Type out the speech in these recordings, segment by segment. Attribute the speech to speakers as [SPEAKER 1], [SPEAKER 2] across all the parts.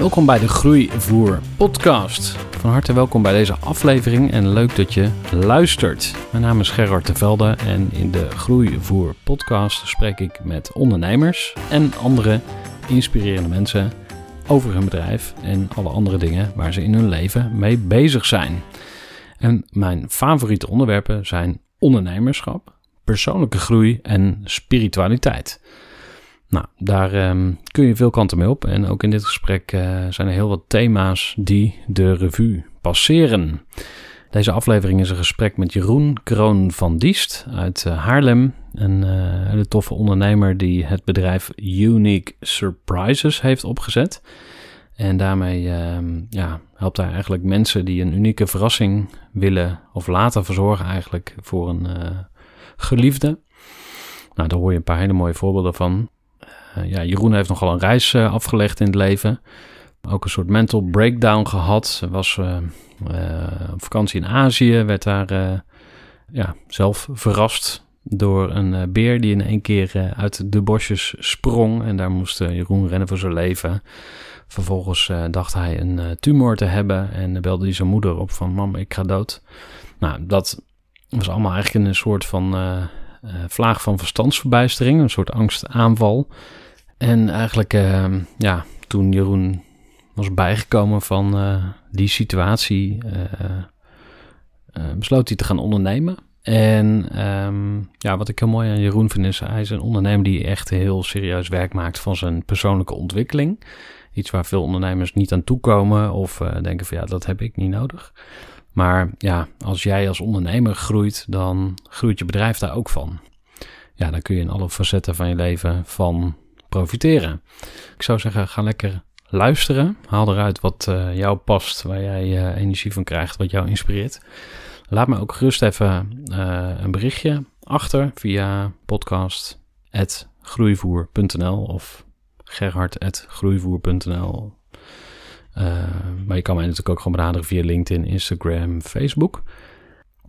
[SPEAKER 1] Welkom bij de Groeivoer podcast. Van harte welkom bij deze aflevering en leuk dat je luistert. Mijn naam is Gerard de Velde en in de Groeivoer podcast spreek ik met ondernemers en andere inspirerende mensen over hun bedrijf en alle andere dingen waar ze in hun leven mee bezig zijn. En mijn favoriete onderwerpen zijn ondernemerschap, persoonlijke groei en spiritualiteit. Nou, daar um, kun je veel kanten mee op. En ook in dit gesprek uh, zijn er heel wat thema's die de revue passeren. Deze aflevering is een gesprek met Jeroen Kroon van Diest uit uh, Haarlem. Een uh, hele toffe ondernemer die het bedrijf Unique Surprises heeft opgezet. En daarmee uh, ja, helpt hij eigenlijk mensen die een unieke verrassing willen of laten verzorgen eigenlijk voor een geliefde. Nou, daar hoor je een paar hele mooie voorbeelden van. Uh, ja, Jeroen heeft nogal een reis uh, afgelegd in het leven. Ook een soort mental breakdown gehad. Was uh, op vakantie in Azië, werd daar ja, zelf verrast door een beer die in één keer uit de bosjes sprong. En daar moest Jeroen rennen voor zijn leven. Vervolgens dacht hij een tumor te hebben en belde hij zijn moeder op van mam, ik ga dood. Nou, dat was allemaal eigenlijk een soort van vlaag van verstandsverbijstering, een soort angstaanval. En eigenlijk, uh, ja, toen Jeroen was bijgekomen van uh, die situatie, uh, besloot hij te gaan ondernemen. En um, ja, wat ik heel mooi aan Jeroen vind, is hij is een ondernemer die echt heel serieus werk maakt van zijn persoonlijke ontwikkeling. Iets waar veel ondernemers niet aan toekomen of denken van ja, dat heb ik niet nodig. Maar ja, als jij als ondernemer groeit, dan groeit je bedrijf daar ook van. Ja, dan kun je in alle facetten van je leven van profiteren. Ik zou zeggen, ga lekker luisteren. Haal eruit wat uh, jou past, waar jij uh, energie van krijgt, wat jou inspireert. Laat me ook gerust even uh, een berichtje achter via podcast.groeivoer.nl of gerhard.groeivoer.nl. maar je kan mij natuurlijk ook gewoon benaderen via LinkedIn, Instagram, Facebook.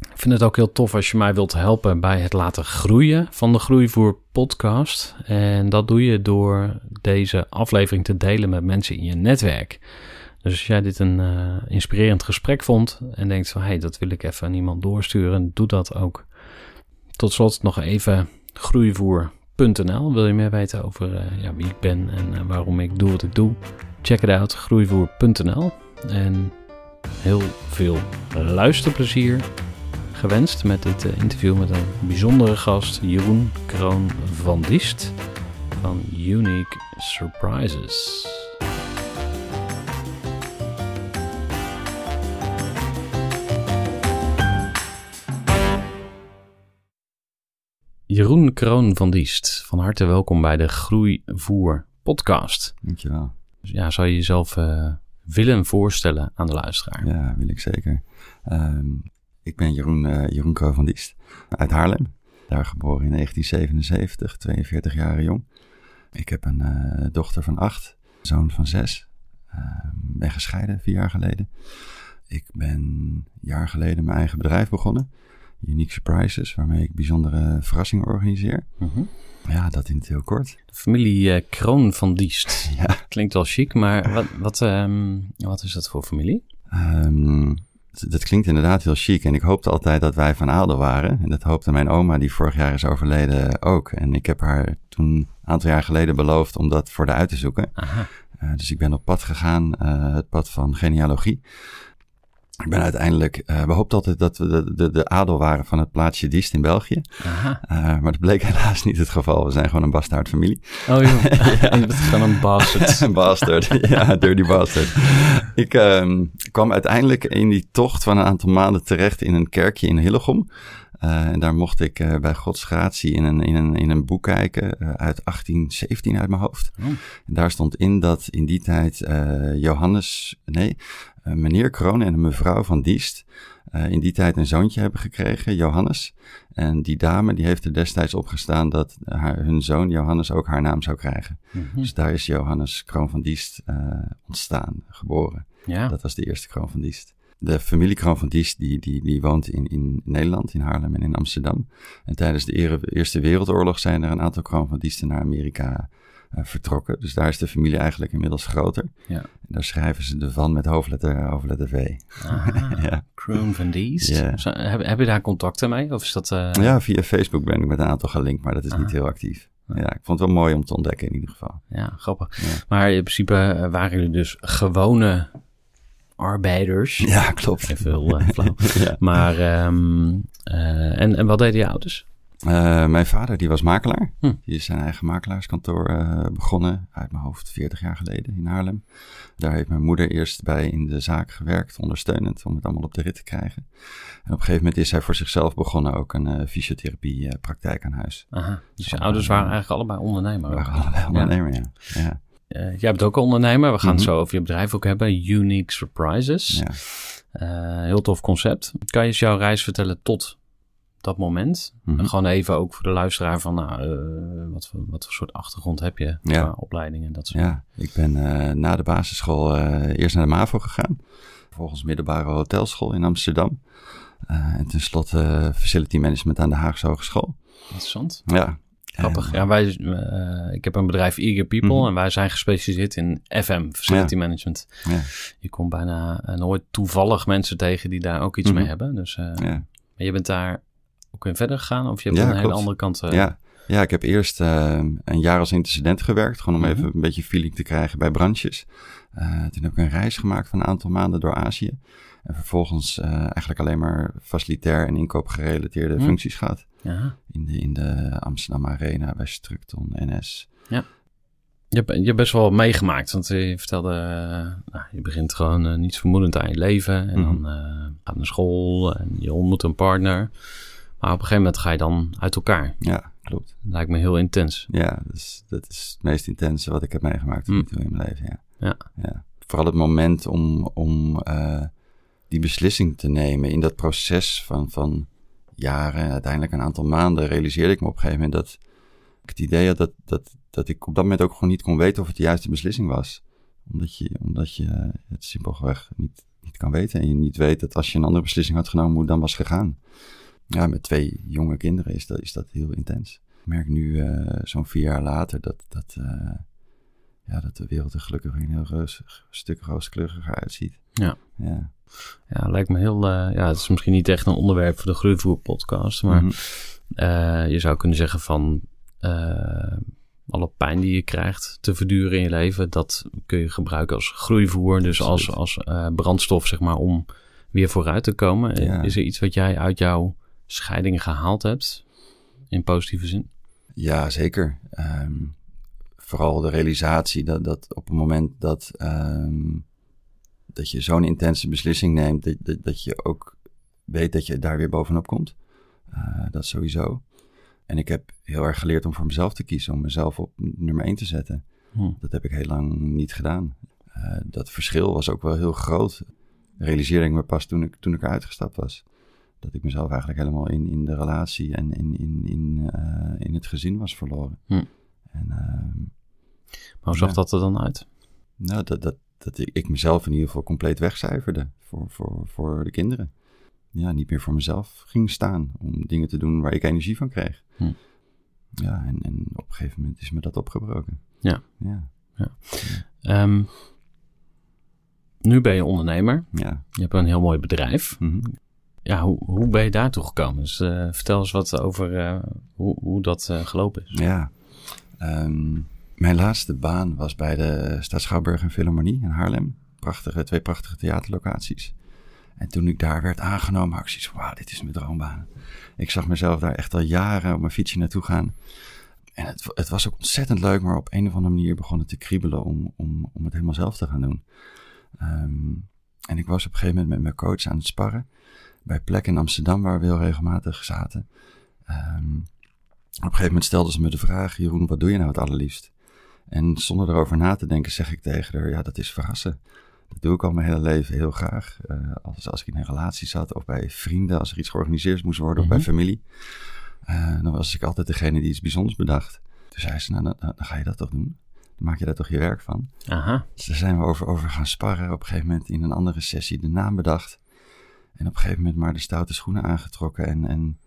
[SPEAKER 1] Ik vind het ook heel tof als je mij wilt helpen bij het laten groeien van de Groeivoer podcast. En dat doe je door deze aflevering te delen met mensen in je netwerk. Dus als jij dit een uh, inspirerend gesprek vond en denkt van hey, dat wil ik even aan iemand doorsturen, doe dat ook. Tot slot nog even groeivoer.nl. Wil je meer weten over uh, ja, wie ik ben en waarom ik doe wat ik doe? Check it out, groeivoer.nl. En heel veel luisterplezier gewenst met dit uh, interview met een bijzondere gast, Jeroen Kroon van Diest van Unique Surprises. Jeroen Kroon van Diest, van harte welkom bij de Groeivoer podcast.
[SPEAKER 2] Dankjewel.
[SPEAKER 1] Dus ja, zou je jezelf uh, willen voorstellen aan de luisteraar?
[SPEAKER 2] Ja, wil ik zeker. Um, ik ben Jeroen, uh, Jeroen Kroon van Diest uit Haarlem. Daar geboren in 1977, 42 jaar jong. Ik heb een uh, dochter van acht, zoon van zes. Uh, ben gescheiden vier jaar geleden. Ik ben een jaar geleden mijn eigen bedrijf begonnen. Unique Surprises, waarmee ik bijzondere verrassingen organiseer. -huh. Ja, dat in het heel kort.
[SPEAKER 1] De familie uh, Kroon van Diest. ja. Klinkt wel chic, maar wat, wat, um, wat is dat voor familie?
[SPEAKER 2] Um, dat, klinkt inderdaad heel chic. En ik hoopte altijd dat wij van adel waren. En dat hoopte mijn oma, die vorig jaar is overleden, ook. En ik heb haar toen een aantal jaar geleden beloofd om dat voor de uit te zoeken.
[SPEAKER 1] Aha.
[SPEAKER 2] Uh, dus ik ben op pad gegaan, uh, het pad van genealogie. Ik ben uiteindelijk, uh, we hoopten altijd dat we de, de, de, adel waren van het plaatsje Diest in België. Uh, maar dat bleek helaas niet het geval. We zijn gewoon een bastaardfamilie.
[SPEAKER 1] Oh joh, ja. je bent gewoon een bastard.
[SPEAKER 2] een bastard, ja, dirty bastard. Ik uh, kwam uiteindelijk in die tocht van een aantal maanden terecht in een kerkje in Hillegom. Uh, en daar mocht ik uh, bij Gods gratie in een, in een, in een boek kijken uh, uit 1817 uit mijn hoofd. Oh. En daar stond in dat in die tijd Johannes, nee, meneer Kroon en mevrouw van Diest in die tijd een zoontje hebben gekregen, Johannes. En die dame die heeft er destijds opgestaan dat haar, hun zoon Johannes ook haar naam zou krijgen. Mm -hmm. Dus daar is Johannes Kroon van Diest ontstaan, geboren.
[SPEAKER 1] Ja.
[SPEAKER 2] Dat was de eerste Kroon van Diest de familie Kroon van Diest, die, die, die woont in, in Nederland, in Haarlem en in Amsterdam. En tijdens de Eerste Wereldoorlog zijn er een aantal Kroon van Diesten naar Amerika vertrokken. Dus daar is de familie eigenlijk inmiddels groter.
[SPEAKER 1] Ja.
[SPEAKER 2] En daar schrijven ze de van met hoofdletter, hoofdletter V.
[SPEAKER 1] ja. Kroon van Diest. Zo, heb, heb je daar contacten mee? Of is dat, uh...
[SPEAKER 2] Ja, via Facebook ben ik met een aantal gelinkt, maar dat is niet heel actief. Ja, ik vond het wel mooi om te ontdekken in ieder geval.
[SPEAKER 1] Ja, grappig. Ja. Maar in principe waren jullie dus gewone arbeiders.
[SPEAKER 2] Ja, klopt.
[SPEAKER 1] Even heel uh, flauw. ja. Maar, um, uh, en, en wat deden je ouders?
[SPEAKER 2] Uh, mijn vader die was makelaar.
[SPEAKER 1] Hm.
[SPEAKER 2] Die is zijn eigen makelaarskantoor begonnen, uit mijn hoofd 40 jaar geleden in Haarlem. Daar heeft mijn moeder eerst bij in de zaak gewerkt, ondersteunend, om het allemaal op de rit te krijgen. En op een gegeven moment is hij voor zichzelf begonnen ook een fysiotherapiepraktijk aan huis.
[SPEAKER 1] Aha, dus je ouders waren eigenlijk allebei ondernemer?
[SPEAKER 2] Waren allebei ondernemer, ja. ja. ja.
[SPEAKER 1] Uh, jij bent ook een ondernemer. We gaan mm -hmm. het zo over je bedrijf ook hebben. Unique Surprises.
[SPEAKER 2] Ja.
[SPEAKER 1] Uh, heel tof concept. Kan je eens jouw reis vertellen tot dat moment? En gewoon even ook voor de luisteraar van... Nou, uh, wat, voor, wat voor soort achtergrond heb je
[SPEAKER 2] Ja.
[SPEAKER 1] qua opleiding en dat soort
[SPEAKER 2] Ja, ik ben uh, na de basisschool uh, eerst naar de MAVO gegaan. Vervolgens middelbare hotelschool in Amsterdam. En tenslotte facility management aan de Haagse Hogeschool.
[SPEAKER 1] Interessant.
[SPEAKER 2] Ja,
[SPEAKER 1] Grappig. Ja, wij, ik heb een bedrijf Eager People
[SPEAKER 2] Mhm.
[SPEAKER 1] en wij zijn gespecialiseerd in FM, Facility Management.
[SPEAKER 2] Ja.
[SPEAKER 1] Je komt bijna nooit toevallig mensen tegen die daar ook iets
[SPEAKER 2] Mhm.
[SPEAKER 1] mee hebben. Dus
[SPEAKER 2] ja.
[SPEAKER 1] maar je bent daar ook in verder gegaan of je hebt
[SPEAKER 2] Ja,
[SPEAKER 1] een hele andere kant. eh,
[SPEAKER 2] Ja. ja, ik heb eerst uh, een jaar als intercedent gewerkt. Gewoon om
[SPEAKER 1] Mhm.
[SPEAKER 2] even een beetje feeling te krijgen bij branches. Uh, toen heb ik een reis gemaakt van een aantal maanden door Azië. En vervolgens uh, eigenlijk alleen maar facilitair en inkoopgerelateerde
[SPEAKER 1] Mhm.
[SPEAKER 2] functies gehad.
[SPEAKER 1] Ja.
[SPEAKER 2] In de, in de Amsterdam Arena bij Structon, NS.
[SPEAKER 1] Je, hebt, je hebt best wel meegemaakt, want je vertelde, uh, nou, je begint gewoon uh, niets vermoedend aan je leven. En
[SPEAKER 2] Mhm.
[SPEAKER 1] dan gaat naar school en je ontmoet een partner. Maar op een gegeven moment ga je dan uit elkaar.
[SPEAKER 2] Ja, klopt.
[SPEAKER 1] Lijkt me heel intens.
[SPEAKER 2] Ja, dus dat is het meest intense wat ik heb meegemaakt
[SPEAKER 1] Mm.
[SPEAKER 2] in mijn leven. Ja.
[SPEAKER 1] Ja.
[SPEAKER 2] ja. Vooral het moment om, om uh, die beslissing te nemen in dat proces van, van jaren en uiteindelijk een aantal maanden realiseerde ik me op een gegeven moment dat ik het idee had dat, dat, dat ik op dat moment ook gewoon niet kon weten of het de juiste beslissing was. Omdat je, omdat je het simpelweg niet, niet kan weten en je niet weet dat als je een andere beslissing had genomen, hoe het dan was gegaan. Ja, met twee jonge kinderen is dat, is dat heel intens. Ik merk nu uh, zo'n vier jaar later dat, dat, uh, ja, dat de wereld er gelukkig een heel rustig, stuk rooskleuriger uitziet.
[SPEAKER 1] Ja.
[SPEAKER 2] Ja.
[SPEAKER 1] Ja, lijkt me heel. Uh, ja, het is misschien niet echt een onderwerp voor de Groeivoer podcast, maar
[SPEAKER 2] Mhm.
[SPEAKER 1] uh, je zou kunnen zeggen van uh, alle pijn die je krijgt te verduren in je leven, dat kun je gebruiken als groeivoer, dus als, als brandstof, zeg maar, om weer vooruit te komen.
[SPEAKER 2] Ja.
[SPEAKER 1] Is er iets wat jij uit jouw scheiding gehaald hebt, in positieve zin?
[SPEAKER 2] Ja, zeker. Um, vooral de realisatie dat, dat op het moment dat, um, dat je zo'n intense beslissing neemt, dat, dat, dat, je ook weet dat je daar weer bovenop komt. Uh, dat sowieso. En ik heb heel erg geleerd om voor mezelf te kiezen, om mezelf op nummer 1 te zetten.
[SPEAKER 1] Hm.
[SPEAKER 2] Dat heb ik heel lang niet gedaan. Uh, dat verschil was ook wel heel groot. Realiseerde ik me pas toen ik, toen ik eruit gestapt was. Dat ik mezelf eigenlijk helemaal in, in de relatie en in, in, in, uh, in het gezin was verloren.
[SPEAKER 1] Hm.
[SPEAKER 2] En, uh,
[SPEAKER 1] maar hoe zag
[SPEAKER 2] ja.
[SPEAKER 1] dat er dan uit?
[SPEAKER 2] Nou, dat, dat, dat ik, ik mezelf in ieder geval compleet wegcijferde voor, voor, voor de kinderen. Ja, niet meer voor mezelf ging staan om dingen te doen waar ik energie van kreeg.
[SPEAKER 1] Hm.
[SPEAKER 2] Ja, en, en op een gegeven moment is me dat opgebroken.
[SPEAKER 1] Ja.
[SPEAKER 2] Ja.
[SPEAKER 1] ja. Um, nu ben je ondernemer.
[SPEAKER 2] Ja.
[SPEAKER 1] Je hebt een heel mooi bedrijf.
[SPEAKER 2] Mhm.
[SPEAKER 1] Ja, hoe, hoe ben je daartoe gekomen? Dus eh, vertel eens wat over eh, hoe, hoe dat eh, gelopen is.
[SPEAKER 2] Ja. Ehm, mijn laatste baan was bij de Stad Schouwburg en Philharmonie in Haarlem. Prachtige, twee prachtige theaterlocaties. En toen ik daar werd aangenomen, had ik zoiets wauw, dit is mijn droombaan. Ik zag mezelf daar echt al jaren op mijn fietsje naartoe gaan. En het, het was ook ontzettend leuk, maar op een of andere manier begon het te kriebelen om, om, om het helemaal zelf te gaan doen. Ehm, en ik was op een gegeven moment met mijn coach aan het sparren. Bij plek in Amsterdam, waar we heel regelmatig zaten. Ehm, op een gegeven moment stelde ze me de vraag: Jeroen, wat doe je nou het allerliefst? En zonder erover na te denken, zeg ik tegen haar: Ja, dat is verrassen. Dat doe ik al mijn hele leven heel graag. Eh, als, als ik in een relatie zat of bij vrienden, als er iets georganiseerd moest worden,
[SPEAKER 1] Mhm.
[SPEAKER 2] of bij familie. eh, dan was ik altijd degene die iets bijzonders bedacht. Toen zei ze: Nou, dan, dan ga je dat toch doen? Dan maak je daar toch je werk van?
[SPEAKER 1] Aha.
[SPEAKER 2] Dus daar zijn we over, over gaan sparren. Op een gegeven moment in een andere sessie de naam bedacht. En op een gegeven moment maar de stoute schoenen aangetrokken en, en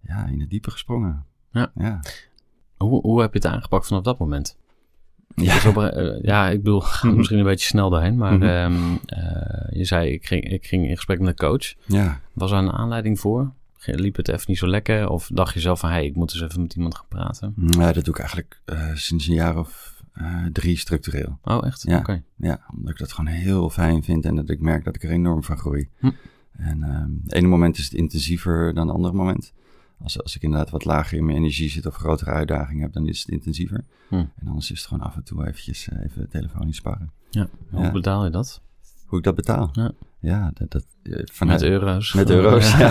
[SPEAKER 2] ja, in het diepe gesprongen.
[SPEAKER 1] Ja.
[SPEAKER 2] Ja.
[SPEAKER 1] Hoe, hoe heb je het aangepakt vanaf dat moment?
[SPEAKER 2] Ja.
[SPEAKER 1] Dus op, eh, ja, ik bedoel, ga misschien een beetje snel daarheen. Maar
[SPEAKER 2] Mhm.
[SPEAKER 1] ehm, eh, je zei, ik ging, ik ging in gesprek met een coach.
[SPEAKER 2] ja.
[SPEAKER 1] Was er een aanleiding voor? Liep het even niet zo lekker? Of dacht je zelf van, hey, ik moet eens even met iemand gaan praten?
[SPEAKER 2] Ja, dat doe ik eigenlijk eh, sinds een jaar of drie structureel.
[SPEAKER 1] Oh, echt?
[SPEAKER 2] Ja.
[SPEAKER 1] Oké.
[SPEAKER 2] Ja, omdat ik dat gewoon heel fijn vind en dat ik merk dat ik er enorm van groei.
[SPEAKER 1] Hm.
[SPEAKER 2] En ehm het ene moment is het intensiever dan het andere moment. Als, als ik inderdaad wat lager in mijn energie zit of grotere uitdagingen heb, dan is het intensiever.
[SPEAKER 1] Hm.
[SPEAKER 2] En anders is het gewoon af en toe eventjes eh, even telefonisch sparren.
[SPEAKER 1] Ja. Hoe
[SPEAKER 2] Ja.
[SPEAKER 1] betaal je dat?
[SPEAKER 2] Hoe ik dat betaal?
[SPEAKER 1] Ja.
[SPEAKER 2] Ja, dat, dat, eh, vanuit,
[SPEAKER 1] Met euro's?
[SPEAKER 2] Met euro's, ja.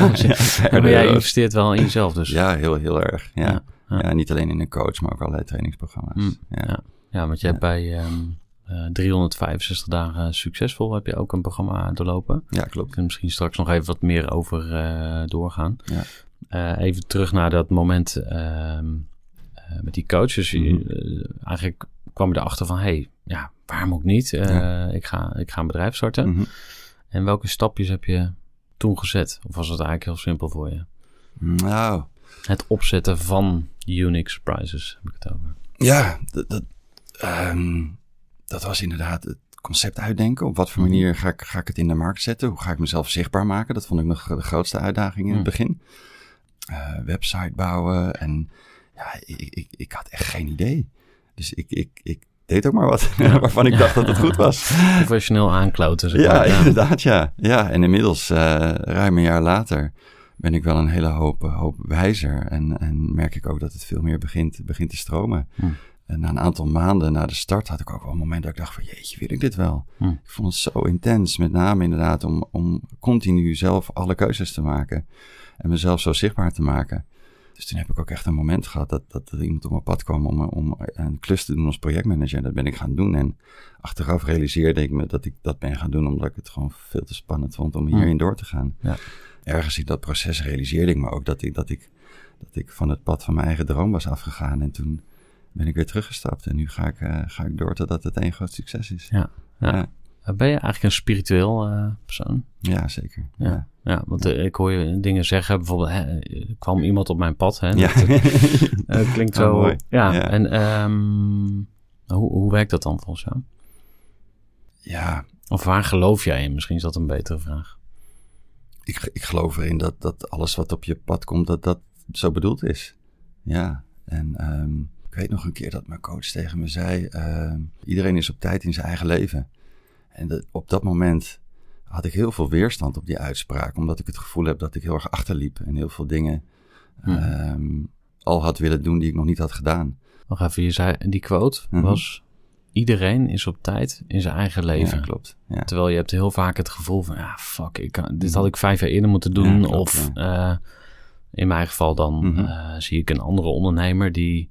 [SPEAKER 1] Maar jij investeert wel in jezelf dus.
[SPEAKER 2] Ja, heel, heel erg. Ja.
[SPEAKER 1] Ja,
[SPEAKER 2] niet alleen in een coach, maar ook allerlei trainingsprogramma's.
[SPEAKER 1] Hm,
[SPEAKER 2] ja.
[SPEAKER 1] ja. Ja, want je hebt bij ehm, eh, 365 dagen succesvol heb je ook een programma doorlopen.
[SPEAKER 2] ja,
[SPEAKER 1] We
[SPEAKER 2] klopt.
[SPEAKER 1] kunnen misschien straks nog even wat meer over eh, doorgaan.
[SPEAKER 2] Ja.
[SPEAKER 1] Eh, even terug naar dat moment ehm, eh, met die coaches. Eh, eigenlijk kwam je erachter van, hey, ja, waarom ook niet? Eh,
[SPEAKER 2] Ja.
[SPEAKER 1] ik, ga, ik ga een bedrijf starten.
[SPEAKER 2] Mhm.
[SPEAKER 1] En welke stapjes heb je toen gezet? Of was het eigenlijk heel simpel voor je?
[SPEAKER 2] Nou,
[SPEAKER 1] Het opzetten van Unix Prizes heb ik het over.
[SPEAKER 2] Ja, dat, dat, ehm, dat was inderdaad het concept uitdenken. Op wat voor
[SPEAKER 1] Mhm.
[SPEAKER 2] manier ga ik, ga ik het in de markt zetten? Hoe ga ik mezelf zichtbaar maken? Dat vond ik nog de grootste uitdaging in het
[SPEAKER 1] Mhm.
[SPEAKER 2] begin. Eh, website bouwen en ja, ik, ik, ik had echt geen idee. Dus ik, ik, ik deed ook maar wat waarvan ik dacht dat het goed was.
[SPEAKER 1] Professioneel aankloten, zeg
[SPEAKER 2] Ja, inderdaad, ja. Ja, en inmiddels, eh, ruim een jaar later, ben ik wel een hele hoop, hoop wijzer. En, en merk ik ook dat het veel meer begint, begint te stromen.
[SPEAKER 1] Hm.
[SPEAKER 2] En na een aantal maanden na de start had ik ook wel een moment dat ik dacht van, jeetje, wil ik dit wel?
[SPEAKER 1] Hm.
[SPEAKER 2] Ik vond het zo intens, met name inderdaad om, om continu zelf alle keuzes te maken. En mezelf zo zichtbaar te maken. Dus toen heb ik ook echt een moment gehad dat, dat er iemand op mijn pad kwam om, om een klus te doen als projectmanager. En dat ben ik gaan doen. En achteraf realiseerde ik me dat ik dat ben gaan doen omdat ik het gewoon veel te spannend vond om hierin door te gaan.
[SPEAKER 1] Ja.
[SPEAKER 2] Ergens in dat proces realiseerde ik me ook dat ik, dat, ik, dat ik van het pad van mijn eigen droom was afgegaan. En toen ben ik weer teruggestapt. En nu ga ik, eh, ga ik door totdat het één groot succes is.
[SPEAKER 1] Ja, ja.
[SPEAKER 2] Ja,
[SPEAKER 1] Ben je eigenlijk een spiritueel eh, persoon?
[SPEAKER 2] ja zeker.
[SPEAKER 1] Ja.
[SPEAKER 2] Ja.
[SPEAKER 1] Ja, want eh, ik hoor je dingen zeggen, bijvoorbeeld, hè, kwam iemand op mijn pad. Hè,
[SPEAKER 2] Ja.
[SPEAKER 1] dat, klinkt
[SPEAKER 2] Oh,
[SPEAKER 1] zo.
[SPEAKER 2] mooi.
[SPEAKER 1] Ja, en ehm, hoe, hoe werkt dat dan volgens jou?
[SPEAKER 2] ja,
[SPEAKER 1] Of waar geloof jij in? Misschien is dat een betere vraag.
[SPEAKER 2] ik, ik geloof erin dat, dat alles wat op je pad komt, dat dat zo bedoeld is. Ja, en ehm, weet nog een keer dat mijn coach tegen me zei, ehm, iedereen is op tijd in zijn eigen leven. En op dat moment had ik heel veel weerstand op die uitspraak, omdat ik het gevoel heb dat ik heel erg achterliep en heel veel dingen
[SPEAKER 1] Hmm.
[SPEAKER 2] ehm, al had willen doen die ik nog niet had gedaan.
[SPEAKER 1] Nog even, je zei, die quote
[SPEAKER 2] Mhm.
[SPEAKER 1] was, iedereen is op tijd in zijn eigen leven.
[SPEAKER 2] Ja, klopt. Ja.
[SPEAKER 1] Terwijl je hebt heel vaak het gevoel van, ja, fuck, ik kan, dit had ik vijf jaar eerder moeten doen.
[SPEAKER 2] Ja, klopt,
[SPEAKER 1] of eh, in mijn geval dan
[SPEAKER 2] Mhm.
[SPEAKER 1] eh, zie ik een andere ondernemer die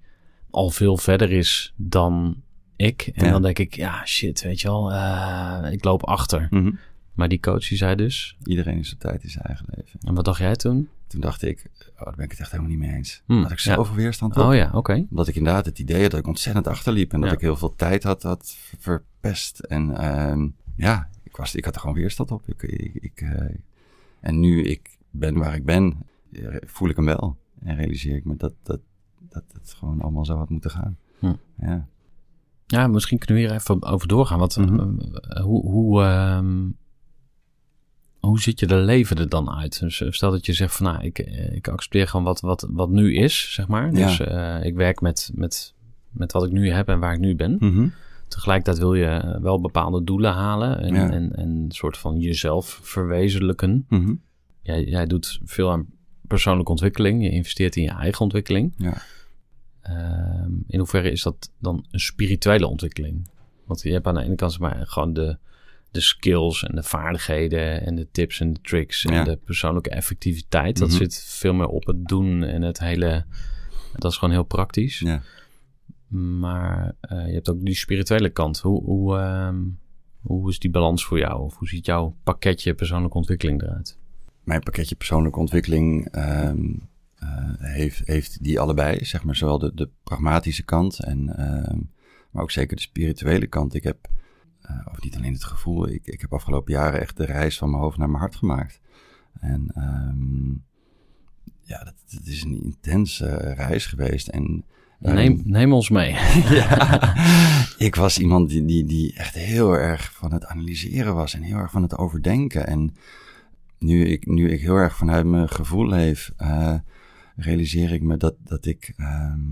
[SPEAKER 1] al veel verder is dan ik. En
[SPEAKER 2] Ja.
[SPEAKER 1] dan denk ik, ja, shit, weet je wel, eh, ik loop achter.
[SPEAKER 2] Mhm.
[SPEAKER 1] Maar die coach die zei dus,
[SPEAKER 2] Iedereen is op tijd in zijn eigen leven.
[SPEAKER 1] en wat dacht jij toen?
[SPEAKER 2] Toen dacht ik, oh, daar ben ik het echt helemaal niet mee eens.
[SPEAKER 1] Hmm,
[SPEAKER 2] had ik
[SPEAKER 1] ja.
[SPEAKER 2] zoveel weerstand op.
[SPEAKER 1] Oh ja, oké.
[SPEAKER 2] Omdat ik inderdaad het idee had dat ik ontzettend achterliep. En dat
[SPEAKER 1] Ja.
[SPEAKER 2] ik heel veel tijd had, had verpest. En ehm, ja, ik, was, ik had er gewoon weerstand op. Ik, ik, ik, eh, en nu ik ben waar ik ben, eh, voel ik hem wel. En realiseer ik me dat, dat, dat het gewoon allemaal zo had moeten gaan.
[SPEAKER 1] Hm.
[SPEAKER 2] Ja.
[SPEAKER 1] Ja, misschien kunnen we hier even over doorgaan. Want
[SPEAKER 2] Mhm.
[SPEAKER 1] eh, hoe, hoe, ehm, hoe ziet je de leven er dan uit? Dus eh, stel dat je zegt van nou, ik, eh, ik accepteer gewoon wat, wat, wat nu is, zeg maar.
[SPEAKER 2] Ja.
[SPEAKER 1] Dus ik werk met, met, met wat ik nu heb en waar ik nu ben.
[SPEAKER 2] Mhm.
[SPEAKER 1] Tegelijkertijd wil je wel bepaalde doelen halen en,
[SPEAKER 2] Ja.
[SPEAKER 1] en, en een soort van jezelf verwezenlijken.
[SPEAKER 2] Mhm.
[SPEAKER 1] Jij, jij doet veel aan persoonlijke ontwikkeling. Je investeert in je eigen ontwikkeling.
[SPEAKER 2] Ja.
[SPEAKER 1] Ehm, in hoeverre is dat dan een spirituele ontwikkeling? Want je hebt aan de ene kant maar, gewoon de, de skills en de vaardigheden en de tips en de tricks en
[SPEAKER 2] Ja.
[SPEAKER 1] de persoonlijke effectiviteit. Dat
[SPEAKER 2] Mhm.
[SPEAKER 1] zit veel meer op het doen en het hele. Dat is gewoon heel praktisch.
[SPEAKER 2] Ja.
[SPEAKER 1] Maar eh, je hebt ook die spirituele kant. Hoe, hoe, ehm, hoe is die balans voor jou? Of hoe ziet jouw pakketje persoonlijke ontwikkeling eruit?
[SPEAKER 2] Mijn pakketje persoonlijke ontwikkeling ehm, eh, heeft, heeft die allebei, zeg maar, zowel de, de pragmatische kant en, ehm, maar ook zeker de spirituele kant. Ik heb, eh, of niet alleen het gevoel, ik, ik heb afgelopen jaren echt de reis van mijn hoofd naar mijn hart gemaakt. En ehm, ja, dat, dat is een intense reis geweest. En
[SPEAKER 1] Neem, neem ons mee.
[SPEAKER 2] ja, ik was iemand die, die, die echt heel erg van het analyseren was en heel erg van het overdenken. En nu ik, nu ik heel erg vanuit mijn gevoel leef, eh, realiseer ik me dat, dat ik ehm,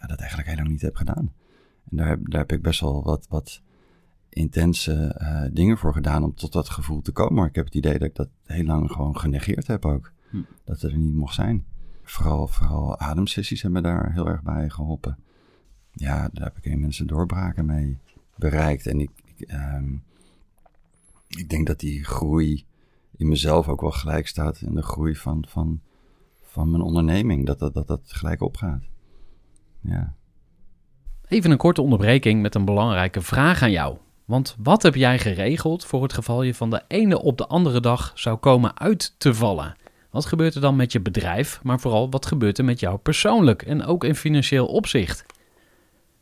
[SPEAKER 2] ja, dat eigenlijk heel lang niet heb gedaan. En daar heb, daar heb ik best wel wat, wat intense eh, dingen voor gedaan om tot dat gevoel te komen. Maar ik heb het idee dat ik dat heel lang gewoon genegeerd heb ook.
[SPEAKER 1] Hm.
[SPEAKER 2] Dat het er niet mocht zijn. Vooral, vooral ademsessies hebben daar heel erg bij geholpen. Ja, daar heb ik immense doorbraken mee bereikt. En ik, ik, ehm, ik denk dat die groei in mezelf ook wel gelijk staat in de groei van, van, van mijn onderneming. Dat dat, dat dat gelijk opgaat. Ja.
[SPEAKER 1] Even een korte onderbreking met een belangrijke vraag aan jou. Want wat heb jij geregeld voor het geval je van de ene op de andere dag zou komen uit te vallen? Wat gebeurt er dan met je bedrijf, maar vooral wat gebeurt er met jou persoonlijk en ook in financieel opzicht?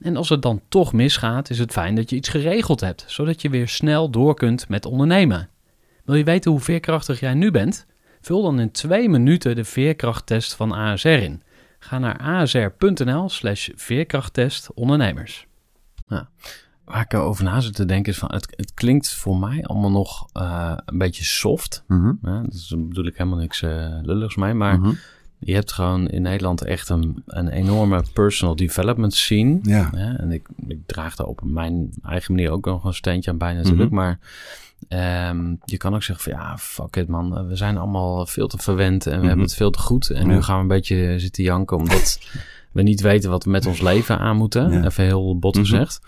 [SPEAKER 1] En als het dan toch misgaat, is het fijn dat je iets geregeld hebt, zodat je weer snel door kunt met ondernemen. Wil je weten hoe veerkrachtig jij nu bent? Vul dan in twee minuten de veerkrachttest van ASR in. Ga naar asr.nl slash veerkrachttest ondernemers. Ja. Waar ik over na zit te denken is van, het, het klinkt voor mij allemaal nog eh, een beetje soft. Ja, dus daar bedoel ik helemaal niks eh, lulligs mee, maar
[SPEAKER 2] Mhm.
[SPEAKER 1] Je hebt gewoon in Nederland echt een, een enorme personal development scene.
[SPEAKER 2] Ja.
[SPEAKER 1] Ja, en ik, ik draag daar op mijn eigen manier ook nog een steentje aan bij natuurlijk.
[SPEAKER 2] Mhm.
[SPEAKER 1] Maar ehm, je kan ook zeggen van ja, fuck it man. We zijn allemaal veel te verwend en we
[SPEAKER 2] Mhm.
[SPEAKER 1] hebben het veel te goed. En
[SPEAKER 2] Ja.
[SPEAKER 1] nu gaan we een beetje zitten janken omdat we niet weten wat we met ons leven aan moeten.
[SPEAKER 2] Ja.
[SPEAKER 1] Even heel bot
[SPEAKER 2] Mhm.
[SPEAKER 1] gezegd.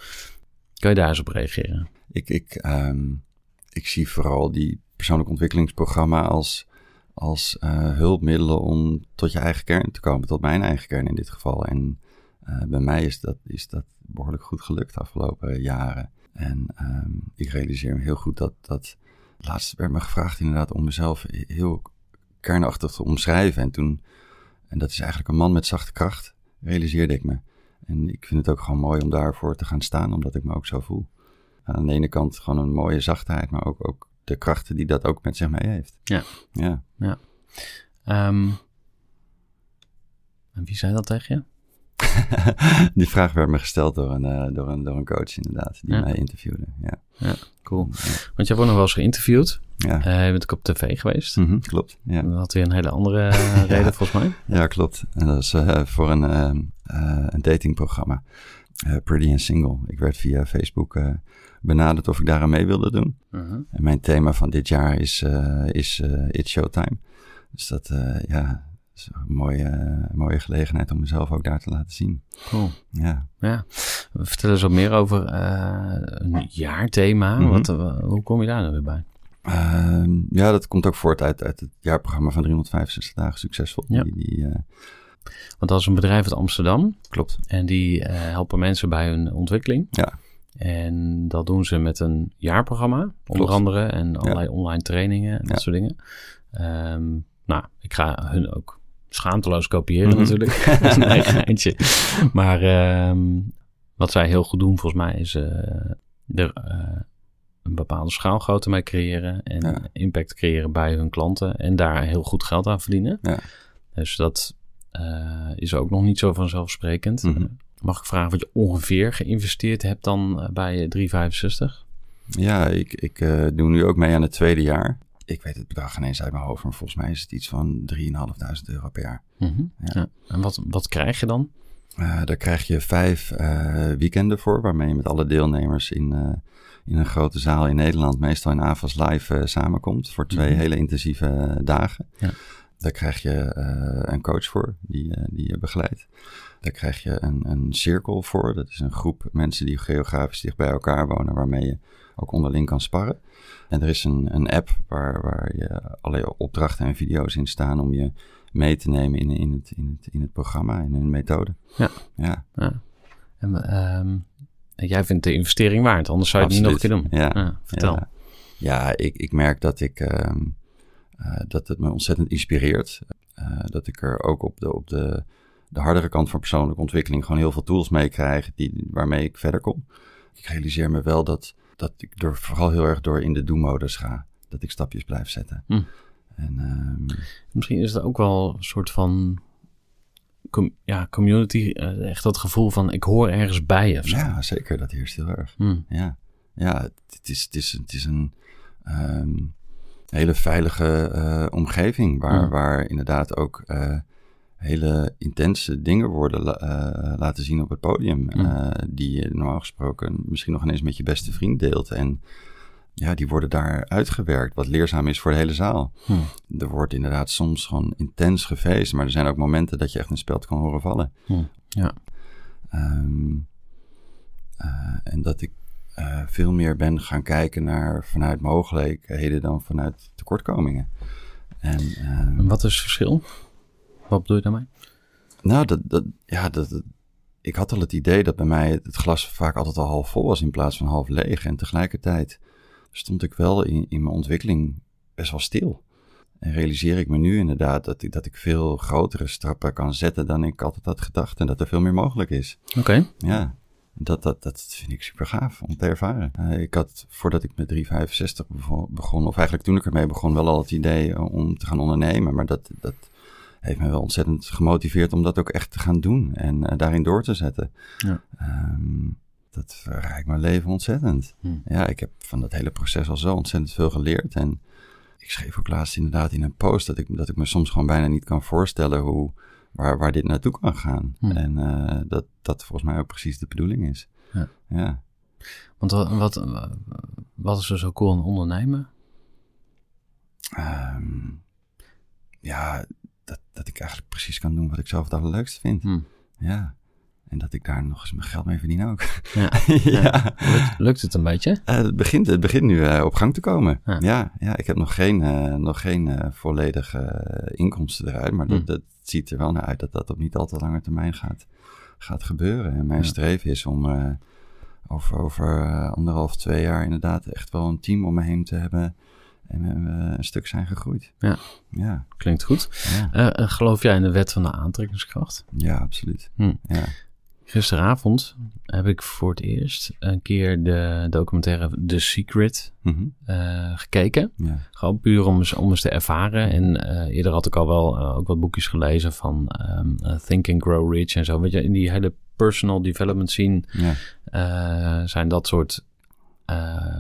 [SPEAKER 1] Kan je daar eens op reageren?
[SPEAKER 2] Ik, ik, ehm, ik zie vooral die persoonlijk ontwikkelingsprogramma als, als eh, hulpmiddelen om tot je eigen kern te komen. Tot mijn eigen kern in dit geval. En eh, bij mij is dat, is dat behoorlijk goed gelukt de afgelopen jaren. En ehm, ik realiseer me heel goed dat, dat... Laatst werd me gevraagd inderdaad om mezelf heel kernachtig te omschrijven. En toen... En dat is eigenlijk een man met zachte kracht, realiseerde ik me. En ik vind het ook gewoon mooi om daarvoor te gaan staan, omdat ik me ook zo voel. Aan de ene kant gewoon een mooie zachtheid, maar ook, ook de krachten die dat ook met zich mee heeft.
[SPEAKER 1] Ja.
[SPEAKER 2] Ja.
[SPEAKER 1] Ehm, en wie zei dat tegen je?
[SPEAKER 2] die vraag werd me gesteld door een, eh, door een, door een coach inderdaad, die
[SPEAKER 1] Ja.
[SPEAKER 2] mij interviewde. Ja,
[SPEAKER 1] Cool. Want jij wordt nog wel eens geïnterviewd.
[SPEAKER 2] ja.
[SPEAKER 1] Eh je bent ook op tv geweest.
[SPEAKER 2] Mhm, klopt. Ja.
[SPEAKER 1] Dat had weer een hele andere eh, reden volgens mij.
[SPEAKER 2] ja, klopt. En dat is voor een, een datingprogramma. Eh, Pretty and Single. Ik werd via Facebook eh, benaderd of ik daaraan mee wilde doen.
[SPEAKER 1] Mhm.
[SPEAKER 2] En mijn thema van dit jaar is, eh, is It's Showtime. Dus dat ja, is een mooie, mooie gelegenheid om mezelf ook daar te laten zien.
[SPEAKER 1] Cool.
[SPEAKER 2] Ja.
[SPEAKER 1] Ja. Vertel eens wat meer over een jaarthema.
[SPEAKER 2] Mhm.
[SPEAKER 1] wat, hoe kom je daar nou weer bij?
[SPEAKER 2] Ehm, ja, dat komt ook voort uit, uit het jaarprogramma van 365 dagen succesvol.
[SPEAKER 1] Ja.
[SPEAKER 2] Die, die,
[SPEAKER 1] Want dat is een bedrijf uit Amsterdam.
[SPEAKER 2] klopt.
[SPEAKER 1] En die eh, helpen mensen bij hun ontwikkeling.
[SPEAKER 2] Ja.
[SPEAKER 1] En dat doen ze met een jaarprogramma, onder
[SPEAKER 2] Klopt.
[SPEAKER 1] andere. En allerlei online trainingen en dat soort dingen. Ehm, nou, ik ga hun ook schaamteloos kopiëren
[SPEAKER 2] Mhm.
[SPEAKER 1] natuurlijk. dat is een eigen geintje. Maar ehm, wat zij heel goed doen volgens mij is eh, er eh, een bepaalde schaalgrootte mee creëren. En
[SPEAKER 2] Ja.
[SPEAKER 1] impact creëren bij hun klanten. En daar heel goed geld aan verdienen.
[SPEAKER 2] Ja.
[SPEAKER 1] Dus dat eh, is ook nog niet zo vanzelfsprekend.
[SPEAKER 2] Mhm.
[SPEAKER 1] Mag ik vragen wat je ongeveer geïnvesteerd hebt dan eh, bij 365?
[SPEAKER 2] Ja, ik, ik eh, doe nu ook mee aan het tweede jaar. Ik weet het bedrag ineens uit mijn hoofd, maar volgens mij is het iets van 3.500 euro per jaar.
[SPEAKER 1] Mhm.
[SPEAKER 2] Ja.
[SPEAKER 1] Ja. En wat, wat krijg je dan?
[SPEAKER 2] Daar krijg je vijf weekenden voor, waarmee je met alle deelnemers in, in een grote zaal in Nederland, meestal in AVAS Live, samenkomt voor twee
[SPEAKER 1] Mhm.
[SPEAKER 2] hele intensieve dagen.
[SPEAKER 1] Ja.
[SPEAKER 2] Daar krijg je eh, een coach voor, die, eh, die je begeleidt. Daar krijg je een, een cirkel voor. Dat is een groep mensen die geografisch dicht bij elkaar wonen, waarmee je ook onderling kan sparren. En er is een, een app waar, waar je allerlei opdrachten en video's in staan om je mee te nemen in, in, het, in, het, in het programma, in een methode.
[SPEAKER 1] Ja.
[SPEAKER 2] Ja,
[SPEAKER 1] Ja. En, ehm, jij vindt de investering waard, anders zou je het niet nog een keer doen.
[SPEAKER 2] Ja.
[SPEAKER 1] vertel.
[SPEAKER 2] Ja, ja ik, ik merk dat, ik, ehm, eh, dat het me ontzettend inspireert. Eh, dat ik er ook op de, op de, de hardere kant van persoonlijke ontwikkeling gewoon heel veel tools mee krijg die, waarmee ik verder kom. Ik realiseer me wel dat, dat ik er vooral heel erg door in de do-modus ga. Dat ik stapjes blijf zetten.
[SPEAKER 1] Hm.
[SPEAKER 2] En ehm,
[SPEAKER 1] Misschien is het ook wel een soort van com- ja, community, eh, echt dat gevoel van ik hoor ergens bij of zo.
[SPEAKER 2] ja, zeker, dat heerst heel erg.
[SPEAKER 1] Hm.
[SPEAKER 2] Ja, ja het, het is, het, is, het is een ehm, hele veilige eh, omgeving waar,
[SPEAKER 1] Ja.
[SPEAKER 2] waar inderdaad ook eh, hele intense dingen worden la- eh, laten zien op het podium.
[SPEAKER 1] Ja.
[SPEAKER 2] eh, die je normaal gesproken misschien nog ineens met je beste vriend deelt. En ja, die worden daar uitgewerkt, wat leerzaam is voor de hele zaal.
[SPEAKER 1] Hm.
[SPEAKER 2] Er wordt inderdaad soms gewoon intens gefeest, maar er zijn ook momenten dat je echt een speld kan horen vallen.
[SPEAKER 1] Ja.
[SPEAKER 2] Ehm, eh, en dat ik eh, veel meer ben gaan kijken naar vanuit mogelijkheden dan vanuit tekortkomingen. En ehm,
[SPEAKER 1] wat is het verschil? Wat bedoel je daarmee?
[SPEAKER 2] nou, dat, dat, ja, dat, dat- ik had al het idee dat bij mij het, het glas vaak altijd al half vol was in plaats van half leeg. En tegelijkertijd stond ik wel in, in mijn ontwikkeling best wel stil. En realiseer ik me nu inderdaad dat ik, dat ik veel grotere stappen kan zetten dan ik altijd had gedacht. En dat er veel meer mogelijk is.
[SPEAKER 1] Oké.
[SPEAKER 2] Ja, dat, dat, dat vind ik super gaaf om te ervaren. Eh, ik had voordat ik met 365 bevo- begon, of eigenlijk toen ik ermee begon, wel al het idee eh, om te gaan ondernemen. Maar dat, dat heeft me wel ontzettend gemotiveerd om dat ook echt te gaan doen en eh, daarin door te zetten.
[SPEAKER 1] Ja.
[SPEAKER 2] Ehm, dat verrijkt mijn leven ontzettend.
[SPEAKER 1] Hm.
[SPEAKER 2] Ja, ik heb van dat hele proces al zo ontzettend veel geleerd. En ik schreef ook laatst inderdaad in een post dat ik, dat ik me soms gewoon bijna niet kan voorstellen hoe, waar, waar dit naartoe kan gaan.
[SPEAKER 1] Hm.
[SPEAKER 2] En eh, dat dat volgens mij ook precies de bedoeling is.
[SPEAKER 1] Ja.
[SPEAKER 2] ja.
[SPEAKER 1] Want wat, wat, wat is er zo cool aan ondernemen?
[SPEAKER 2] Ehm, ja, dat, dat ik eigenlijk precies kan doen wat ik zelf het allerleukste vind.
[SPEAKER 1] Hm.
[SPEAKER 2] Ja. En dat ik daar nog eens mijn geld mee verdien ook.
[SPEAKER 1] Ja.
[SPEAKER 2] ja.
[SPEAKER 1] Lukt, lukt het een beetje?
[SPEAKER 2] Eh, het, begint, het begint nu eh, op gang te komen.
[SPEAKER 1] Ja.
[SPEAKER 2] Ja, ja, ik heb nog geen, eh, nog geen eh, volledige eh, inkomsten eruit. Maar dat,
[SPEAKER 1] Hm.
[SPEAKER 2] Dat ziet er wel naar uit dat dat op niet al te lange termijn gaat, gaat gebeuren. En mijn
[SPEAKER 1] Ja.
[SPEAKER 2] streven is om eh, over, over eh, anderhalf, twee jaar inderdaad echt wel een team om me heen te hebben. En we een stuk zijn gegroeid.
[SPEAKER 1] Ja.
[SPEAKER 2] Ja,
[SPEAKER 1] Klinkt goed.
[SPEAKER 2] ja,
[SPEAKER 1] eh, geloof jij in de wet van de aantrekkingskracht?
[SPEAKER 2] ja absoluut.
[SPEAKER 1] Hm.
[SPEAKER 2] Ja.
[SPEAKER 1] Gisteravond heb ik voor het eerst een keer de documentaire The Secret
[SPEAKER 2] Mhm.
[SPEAKER 1] eh, gekeken.
[SPEAKER 2] ja.
[SPEAKER 1] Gewoon puur om eens, om eens te ervaren. En eh, eerder had ik al wel eh, ook wat boekjes gelezen van eh, Think and Grow Rich en zo. Weet je, in die hele personal development scene
[SPEAKER 2] ja.
[SPEAKER 1] zijn dat soort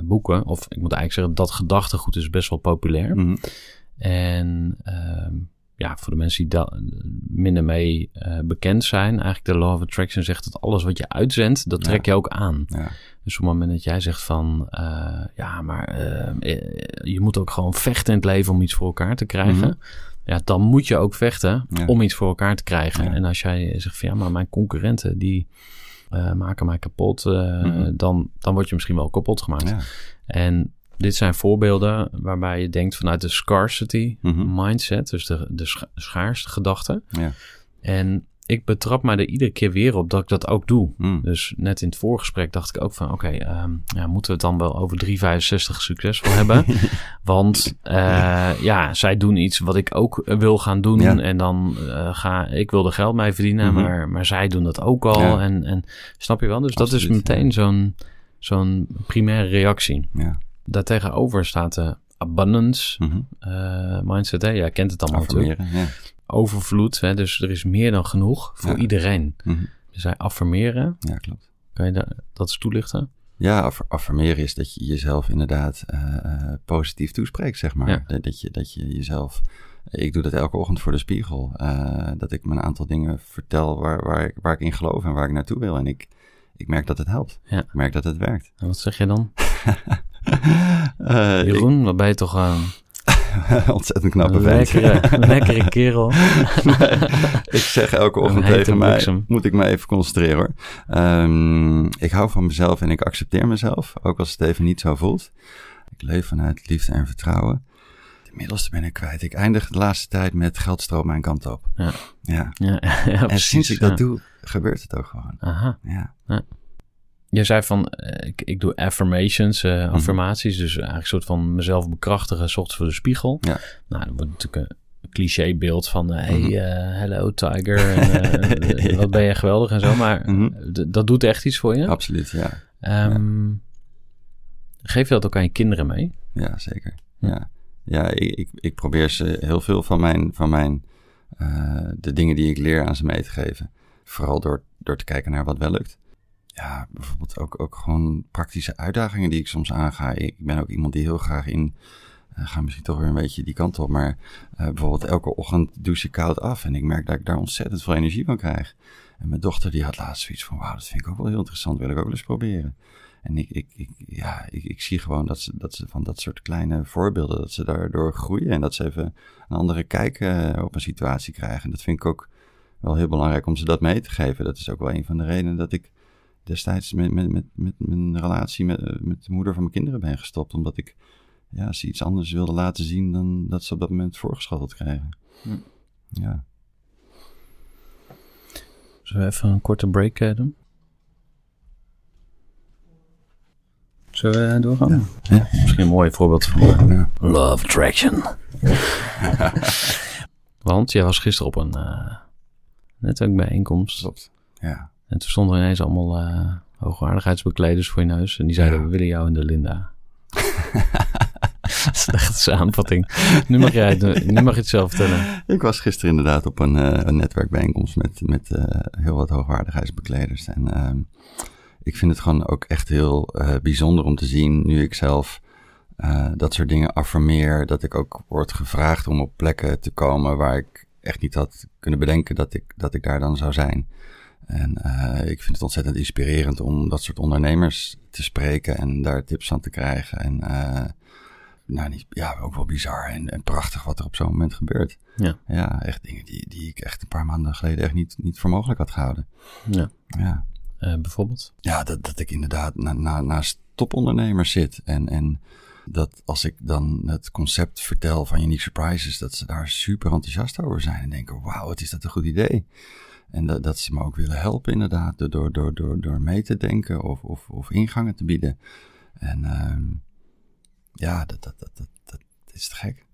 [SPEAKER 1] boeken. Of ik moet eigenlijk zeggen, dat gedachtegoed is best wel populair.
[SPEAKER 2] Mhm.
[SPEAKER 1] En ehm, ja, voor de mensen die daar minder mee eh, bekend zijn, eigenlijk de Law of Attraction zegt dat alles wat je uitzendt, dat trek je ook aan.
[SPEAKER 2] ja.
[SPEAKER 1] Dus op het moment dat jij zegt van, eh, ja, maar eh, je moet ook gewoon vechten in het leven om iets voor elkaar te krijgen.
[SPEAKER 2] Mhm.
[SPEAKER 1] Ja, dan moet je ook vechten
[SPEAKER 2] Ja.
[SPEAKER 1] om iets voor elkaar te krijgen. En als jij zegt van, ja, maar mijn concurrenten, die maken mij kapot,
[SPEAKER 2] Mhm.
[SPEAKER 1] dan, dan word je misschien wel kapot gemaakt.
[SPEAKER 2] ja.
[SPEAKER 1] En dit zijn voorbeelden waarbij je denkt vanuit de scarcity
[SPEAKER 2] Mhm.
[SPEAKER 1] mindset, dus de, de scha- schaarste gedachte.
[SPEAKER 2] Ja.
[SPEAKER 1] En ik betrap mij er iedere keer weer op dat ik dat ook doe.
[SPEAKER 2] Mm.
[SPEAKER 1] Dus net in het voorgesprek dacht ik ook van... oké, ehm, ja, moeten we het dan wel over 365 succesvol hebben? Want eh, ja, zij doen iets wat ik ook wil gaan doen.
[SPEAKER 2] Ja.
[SPEAKER 1] En dan eh, ga ik wil er geld mee verdienen,
[SPEAKER 2] Mhm.
[SPEAKER 1] maar, maar zij doen dat ook al.
[SPEAKER 2] Ja.
[SPEAKER 1] En, en snap je wel? Dus dat is meteen zo'n zo'n primaire reactie.
[SPEAKER 2] Ja.
[SPEAKER 1] Daartegenover staat de abundance
[SPEAKER 2] Mhm.
[SPEAKER 1] eh, mindset. Hè? Jij kent het allemaal natuurlijk.
[SPEAKER 2] Ja.
[SPEAKER 1] Overvloed. Hè? Dus er is meer dan genoeg voor
[SPEAKER 2] Ja.
[SPEAKER 1] iedereen.
[SPEAKER 2] Mhm.
[SPEAKER 1] Dus zij affirmeren.
[SPEAKER 2] Ja, klopt.
[SPEAKER 1] Kan je da- dat eens toelichten?
[SPEAKER 2] Ja, aff- affirmeren is dat je jezelf inderdaad eh, eh, positief toespreekt, zeg maar.
[SPEAKER 1] Ja.
[SPEAKER 2] Dat, dat je, dat je jezelf... Ik doe dat elke ochtend voor de spiegel. eh, dat ik me een aantal dingen vertel waar, waar, ik, waar ik in geloof en waar ik naartoe wil. En ik, ik merk dat het helpt.
[SPEAKER 1] Ja.
[SPEAKER 2] Ik merk dat het werkt.
[SPEAKER 1] En wat zeg je dan?
[SPEAKER 2] Eh,
[SPEAKER 1] Jeroen, wat ben je toch een
[SPEAKER 2] ik- ontzettend knappe vent.
[SPEAKER 1] lekkere, lekkere kerel.
[SPEAKER 2] ik zeg elke ochtend tegen mij,
[SPEAKER 1] bliksem.
[SPEAKER 2] moet ik me even concentreren hoor. Ehm, ik hou van mezelf en ik accepteer mezelf, ook als het even niet zo voelt. Ik leef vanuit liefde en vertrouwen. De middelste ben ik kwijt. Ik eindig de laatste tijd met geld stroomt mijn kant op.
[SPEAKER 1] Ja.
[SPEAKER 2] ja.
[SPEAKER 1] Ja, ja,
[SPEAKER 2] En
[SPEAKER 1] precies,
[SPEAKER 2] sinds ik dat doe, gebeurt het ook gewoon.
[SPEAKER 1] Aha.
[SPEAKER 2] Ja.
[SPEAKER 1] Je zei van, eh, ik, ik doe affirmations,
[SPEAKER 2] Mhm.
[SPEAKER 1] eh, affirmaties. Dus eigenlijk een soort van mezelf bekrachtigen, ochtends voor de spiegel.
[SPEAKER 2] Ja.
[SPEAKER 1] Nou, dat wordt natuurlijk een clichébeeld van, eh, hey,
[SPEAKER 2] Mhm.
[SPEAKER 1] hello tiger. En, wat ben je geweldig en zo. Maar
[SPEAKER 2] Mhm.
[SPEAKER 1] d- dat doet echt iets voor je.
[SPEAKER 2] Absoluut, ja.
[SPEAKER 1] Ehm, Geef je dat ook aan je kinderen mee?
[SPEAKER 2] Ja, zeker.
[SPEAKER 1] Ja.
[SPEAKER 2] Ja, ja ik, ik, ik probeer ze heel veel van mijn, van mijn de dingen die ik leer aan ze mee te geven. Vooral door, door te kijken naar wat wel lukt. Ja, bijvoorbeeld ook, ook gewoon praktische uitdagingen die ik soms aanga. Ik ben ook iemand die heel graag in, eh ga misschien toch weer een beetje die kant op, maar eh, bijvoorbeeld elke ochtend douche ik koud af en ik merk dat ik daar ontzettend veel energie van krijg. En mijn dochter die had laatst zoiets van, wauw, dat vind ik ook wel heel interessant, wil ik ook eens proberen. En ik, ik, ik, ja, ik, ik zie gewoon dat ze, dat ze van dat soort kleine voorbeelden, dat ze daardoor groeien en dat ze even een andere kijk eh, op een situatie krijgen. En dat vind ik ook wel heel belangrijk om ze dat mee te geven. Dat is ook wel een van de redenen dat ik destijds met, met, met, met mijn relatie met, met de moeder van mijn kinderen ben gestopt. Omdat ik ja, ze iets anders wilde laten zien dan dat ze op dat moment voorgeschoteld kregen.
[SPEAKER 1] Hm.
[SPEAKER 2] Ja.
[SPEAKER 1] Zullen we even een korte break eh, doen? Zullen we doorgaan?
[SPEAKER 2] Ja.
[SPEAKER 1] Misschien een mooi voorbeeld van
[SPEAKER 2] Ja.
[SPEAKER 1] Love Attraction. Want jij was gisteren op een uh, netwerkbijeenkomst.
[SPEAKER 2] Klopt. Ja.
[SPEAKER 1] En toen stonden er ineens allemaal uh, hoogwaardigheidsbekleders voor je neus. En die zeiden,
[SPEAKER 2] Ja.
[SPEAKER 1] we willen jou en de Linda. Dat is echt een samenvatting. Nu mag, jij, nu mag je het zelf vertellen.
[SPEAKER 2] Ik was gisteren inderdaad op een, eh, een netwerkbijeenkomst met, met eh, heel wat hoogwaardigheidsbekleders. En ehm, ik vind het gewoon ook echt heel bijzonder om te zien, nu ik zelf dat soort dingen affirmeer, dat ik ook word gevraagd om op plekken te komen waar ik echt niet had kunnen bedenken dat ik, dat ik daar dan zou zijn. En eh, ik vind het ontzettend inspirerend om dat soort ondernemers te spreken en daar tips van te krijgen. En eh, nou, niet, ja, ook wel bizar en, en prachtig wat er op zo'n moment gebeurt.
[SPEAKER 1] Ja.
[SPEAKER 2] Ja, echt dingen die, die ik echt een paar maanden geleden echt niet, niet voor mogelijk had gehouden.
[SPEAKER 1] Ja.
[SPEAKER 2] Ja,
[SPEAKER 1] Eh, bijvoorbeeld?
[SPEAKER 2] ja dat, dat ik inderdaad na, na, naast topondernemers zit. En, en dat als ik dan het concept vertel van Unique Surprises, dat ze daar super enthousiast over zijn. En denken, wauw, wat is dat een goed idee. En dat, dat ze me ook willen helpen inderdaad, door, door, door, door, mee te denken of, of, of ingangen te bieden. En ehm, ja, dat, dat, dat, dat, dat is te gek.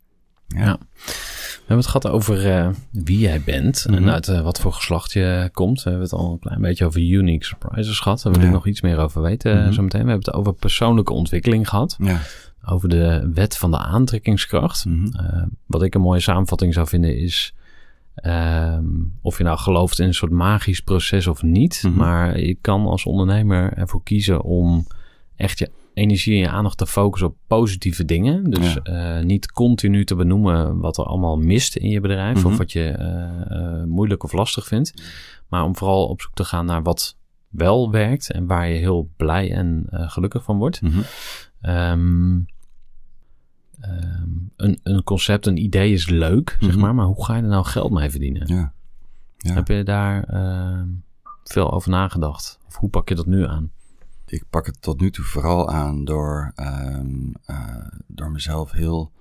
[SPEAKER 1] Ja. We hebben het gehad over eh, wie jij bent en
[SPEAKER 2] Mhm.
[SPEAKER 1] uit eh, wat voor geslacht je komt. We hebben het al een klein beetje over unique surprises gehad. Daar wil ik
[SPEAKER 2] Ja.
[SPEAKER 1] nog iets meer over weten eh,
[SPEAKER 2] Mhm.
[SPEAKER 1] zo meteen. We hebben het over persoonlijke ontwikkeling gehad.
[SPEAKER 2] Ja.
[SPEAKER 1] Over de wet van de aantrekkingskracht.
[SPEAKER 2] Mhm.
[SPEAKER 1] Wat ik een mooie samenvatting zou vinden is... ehm, of je nou gelooft in een soort magisch proces of niet.
[SPEAKER 2] Mhm.
[SPEAKER 1] Maar je kan als ondernemer ervoor kiezen om echt je energie en je aandacht te focussen op positieve dingen. Dus
[SPEAKER 2] Ja.
[SPEAKER 1] eh, niet continu te benoemen wat er allemaal mist in je bedrijf.
[SPEAKER 2] Mhm.
[SPEAKER 1] Of wat je eh, eh, moeilijk of lastig vindt. Maar om vooral op zoek te gaan naar wat wel werkt. En waar je heel blij en gelukkig van wordt.
[SPEAKER 2] Mhm.
[SPEAKER 1] Ehm, ehm, een, een concept, een idee is leuk, zeg
[SPEAKER 2] Mhm.
[SPEAKER 1] maar. Maar hoe ga je er nou geld mee verdienen?
[SPEAKER 2] Ja. Ja.
[SPEAKER 1] Heb je daar ehm, veel over nagedacht? Of hoe pak je dat nu aan?
[SPEAKER 2] ik pak het tot nu toe vooral aan door, ehm, eh, door mezelf heel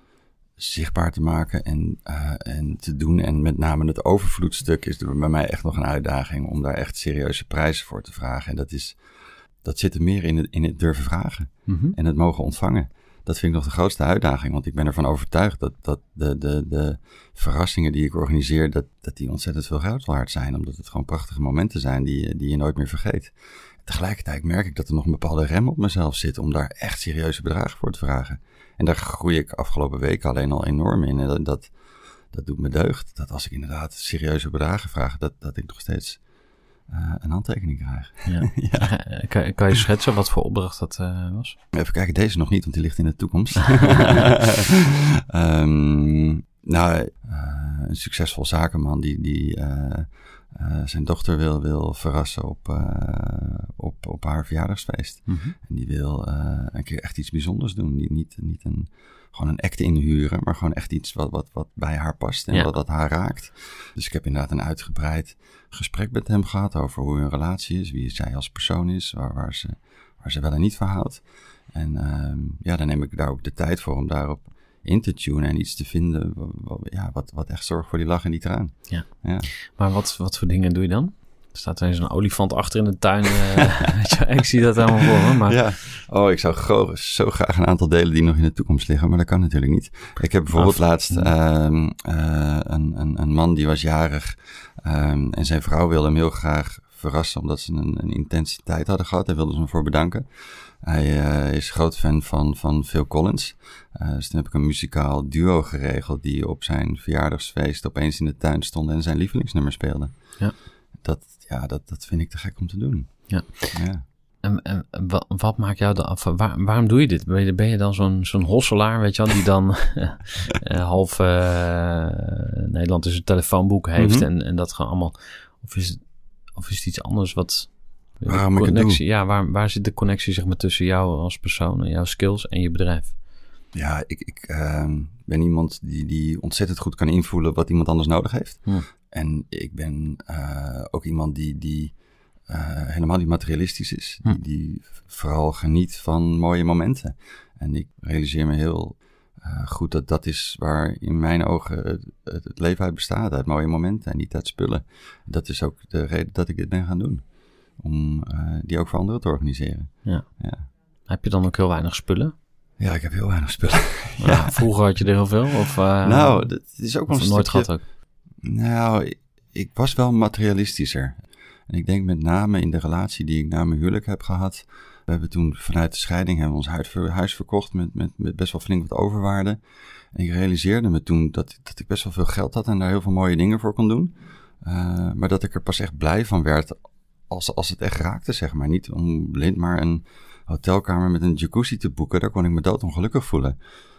[SPEAKER 2] zichtbaar te maken en, uh, en te doen. En met name het overvloedstuk is er bij mij echt nog een uitdaging om daar echt serieuze prijzen voor te vragen. En dat, is, dat zit er meer in het, in het durven vragen
[SPEAKER 1] Mhm.
[SPEAKER 2] en het mogen ontvangen. Dat vind ik nog de grootste uitdaging, want ik ben ervan overtuigd dat, dat de, de, de verrassingen die ik organiseer, dat, dat die ontzettend veel geld waard zijn. Omdat het gewoon prachtige momenten zijn die, die je nooit meer vergeet. Tegelijkertijd merk ik dat er nog een bepaalde rem op mezelf zit om daar echt serieuze bedragen voor te vragen. En daar groei ik afgelopen weken alleen al enorm in. En dat, dat, dat doet me deugd. Dat als ik inderdaad serieuze bedragen vraag, dat, dat ik nog steeds eh, een handtekening krijg.
[SPEAKER 1] Ja. Eh, Kan, kan je schetsen wat voor opdracht dat eh, was?
[SPEAKER 2] Even kijken, deze nog niet, want die ligt in de toekomst. Ehm, nou, een succesvol zakenman die, die zijn dochter wil, wil verrassen op, op, op haar verjaardagsfeest.
[SPEAKER 1] Mhm.
[SPEAKER 2] En die wil een keer echt iets bijzonders doen. Niet, niet, niet een, gewoon een act inhuren, maar gewoon echt iets wat, wat, wat bij haar past en
[SPEAKER 1] Ja.
[SPEAKER 2] wat, wat haar raakt. Dus ik heb inderdaad een uitgebreid gesprek met hem gehad over hoe hun relatie is, wie zij als persoon is, waar, waar, ze, waar ze wel en niet van houdt. En ehm, ja, dan neem ik daar ook de tijd voor om daarop in te tunen en iets te vinden wa- wa- ja, wat, wat echt zorgt voor die lach en die traan.
[SPEAKER 1] Ja.
[SPEAKER 2] ja.
[SPEAKER 1] Maar wat, wat voor dingen doe je dan? Er staat er zo'n olifant achter in de tuin. eh, ik zie dat helemaal voor me. Maar
[SPEAKER 2] Ja, oh, ik zou zo graag een aantal delen die nog in de toekomst liggen, maar dat kan natuurlijk niet. Ik heb bijvoorbeeld laatst ehm, eh, een, een, een man die was jarig ehm, en zijn vrouw wilde hem heel graag verrassen omdat ze een, een intense tijd hadden gehad. Daar wilde ze hem voor bedanken. Hij eh, is groot fan van, van Phil Collins. Eh, dus toen heb ik een muzikaal duo geregeld die op zijn verjaardagsfeest opeens in de tuin stond en zijn lievelingsnummer speelde.
[SPEAKER 1] Ja.
[SPEAKER 2] Dat, ja, dat, dat vind ik te gek om te doen.
[SPEAKER 1] Ja.
[SPEAKER 2] ja.
[SPEAKER 1] En, en, en wa- wat maakt jou dan af? Waar- waarom doe je dit? Ben je, ben je dan zo'n zo'n hosselaar, weet je wel, die dan eh, half eh, Nederland dus een telefoonboek heeft
[SPEAKER 2] Mhm.
[SPEAKER 1] en, en dat gewoon allemaal... Of is het, of is het iets anders wat...
[SPEAKER 2] Waarom het
[SPEAKER 1] connectie, Ja, waar, waar zit de connectie zeg maar, tussen jou als persoon en jouw skills en je bedrijf?
[SPEAKER 2] Ja, ik, ik ehm, ben iemand die, die ontzettend goed kan invoelen wat iemand anders nodig heeft.
[SPEAKER 1] Hm.
[SPEAKER 2] En ik ben eh, ook iemand die, die eh, helemaal niet materialistisch is.
[SPEAKER 1] Hm.
[SPEAKER 2] Die, die vooral geniet van mooie momenten. En ik realiseer me heel eh, goed dat dat is waar in mijn ogen het, het leven uit bestaat. Uit mooie momenten en niet uit spullen. Dat is ook de reden dat ik dit ben gaan doen. Om eh, die ook voor anderen te organiseren.
[SPEAKER 1] Ja.
[SPEAKER 2] Ja.
[SPEAKER 1] Heb je dan ook heel weinig spullen?
[SPEAKER 2] Ja, ik heb heel weinig spullen.
[SPEAKER 1] Ja. Vroeger had je er heel veel? Of,
[SPEAKER 2] nou, dat is ook een
[SPEAKER 1] nooit
[SPEAKER 2] stukje...
[SPEAKER 1] gehad ook?
[SPEAKER 2] Nou, ik was wel materialistischer. En ik denk met name in de relatie die ik na mijn huwelijk heb gehad. We hebben toen vanuit de scheiding hebben ons huis verkocht met, met, met best wel flink wat overwaarde. En ik realiseerde me toen dat, dat ik best wel veel geld had en daar heel veel mooie dingen voor kon doen. Eh, maar dat ik er pas echt blij van werd als, als het echt raakte, zeg maar. Niet om blind maar een hotelkamer met een jacuzzi te boeken. Daar kon ik me doodongelukkig voelen.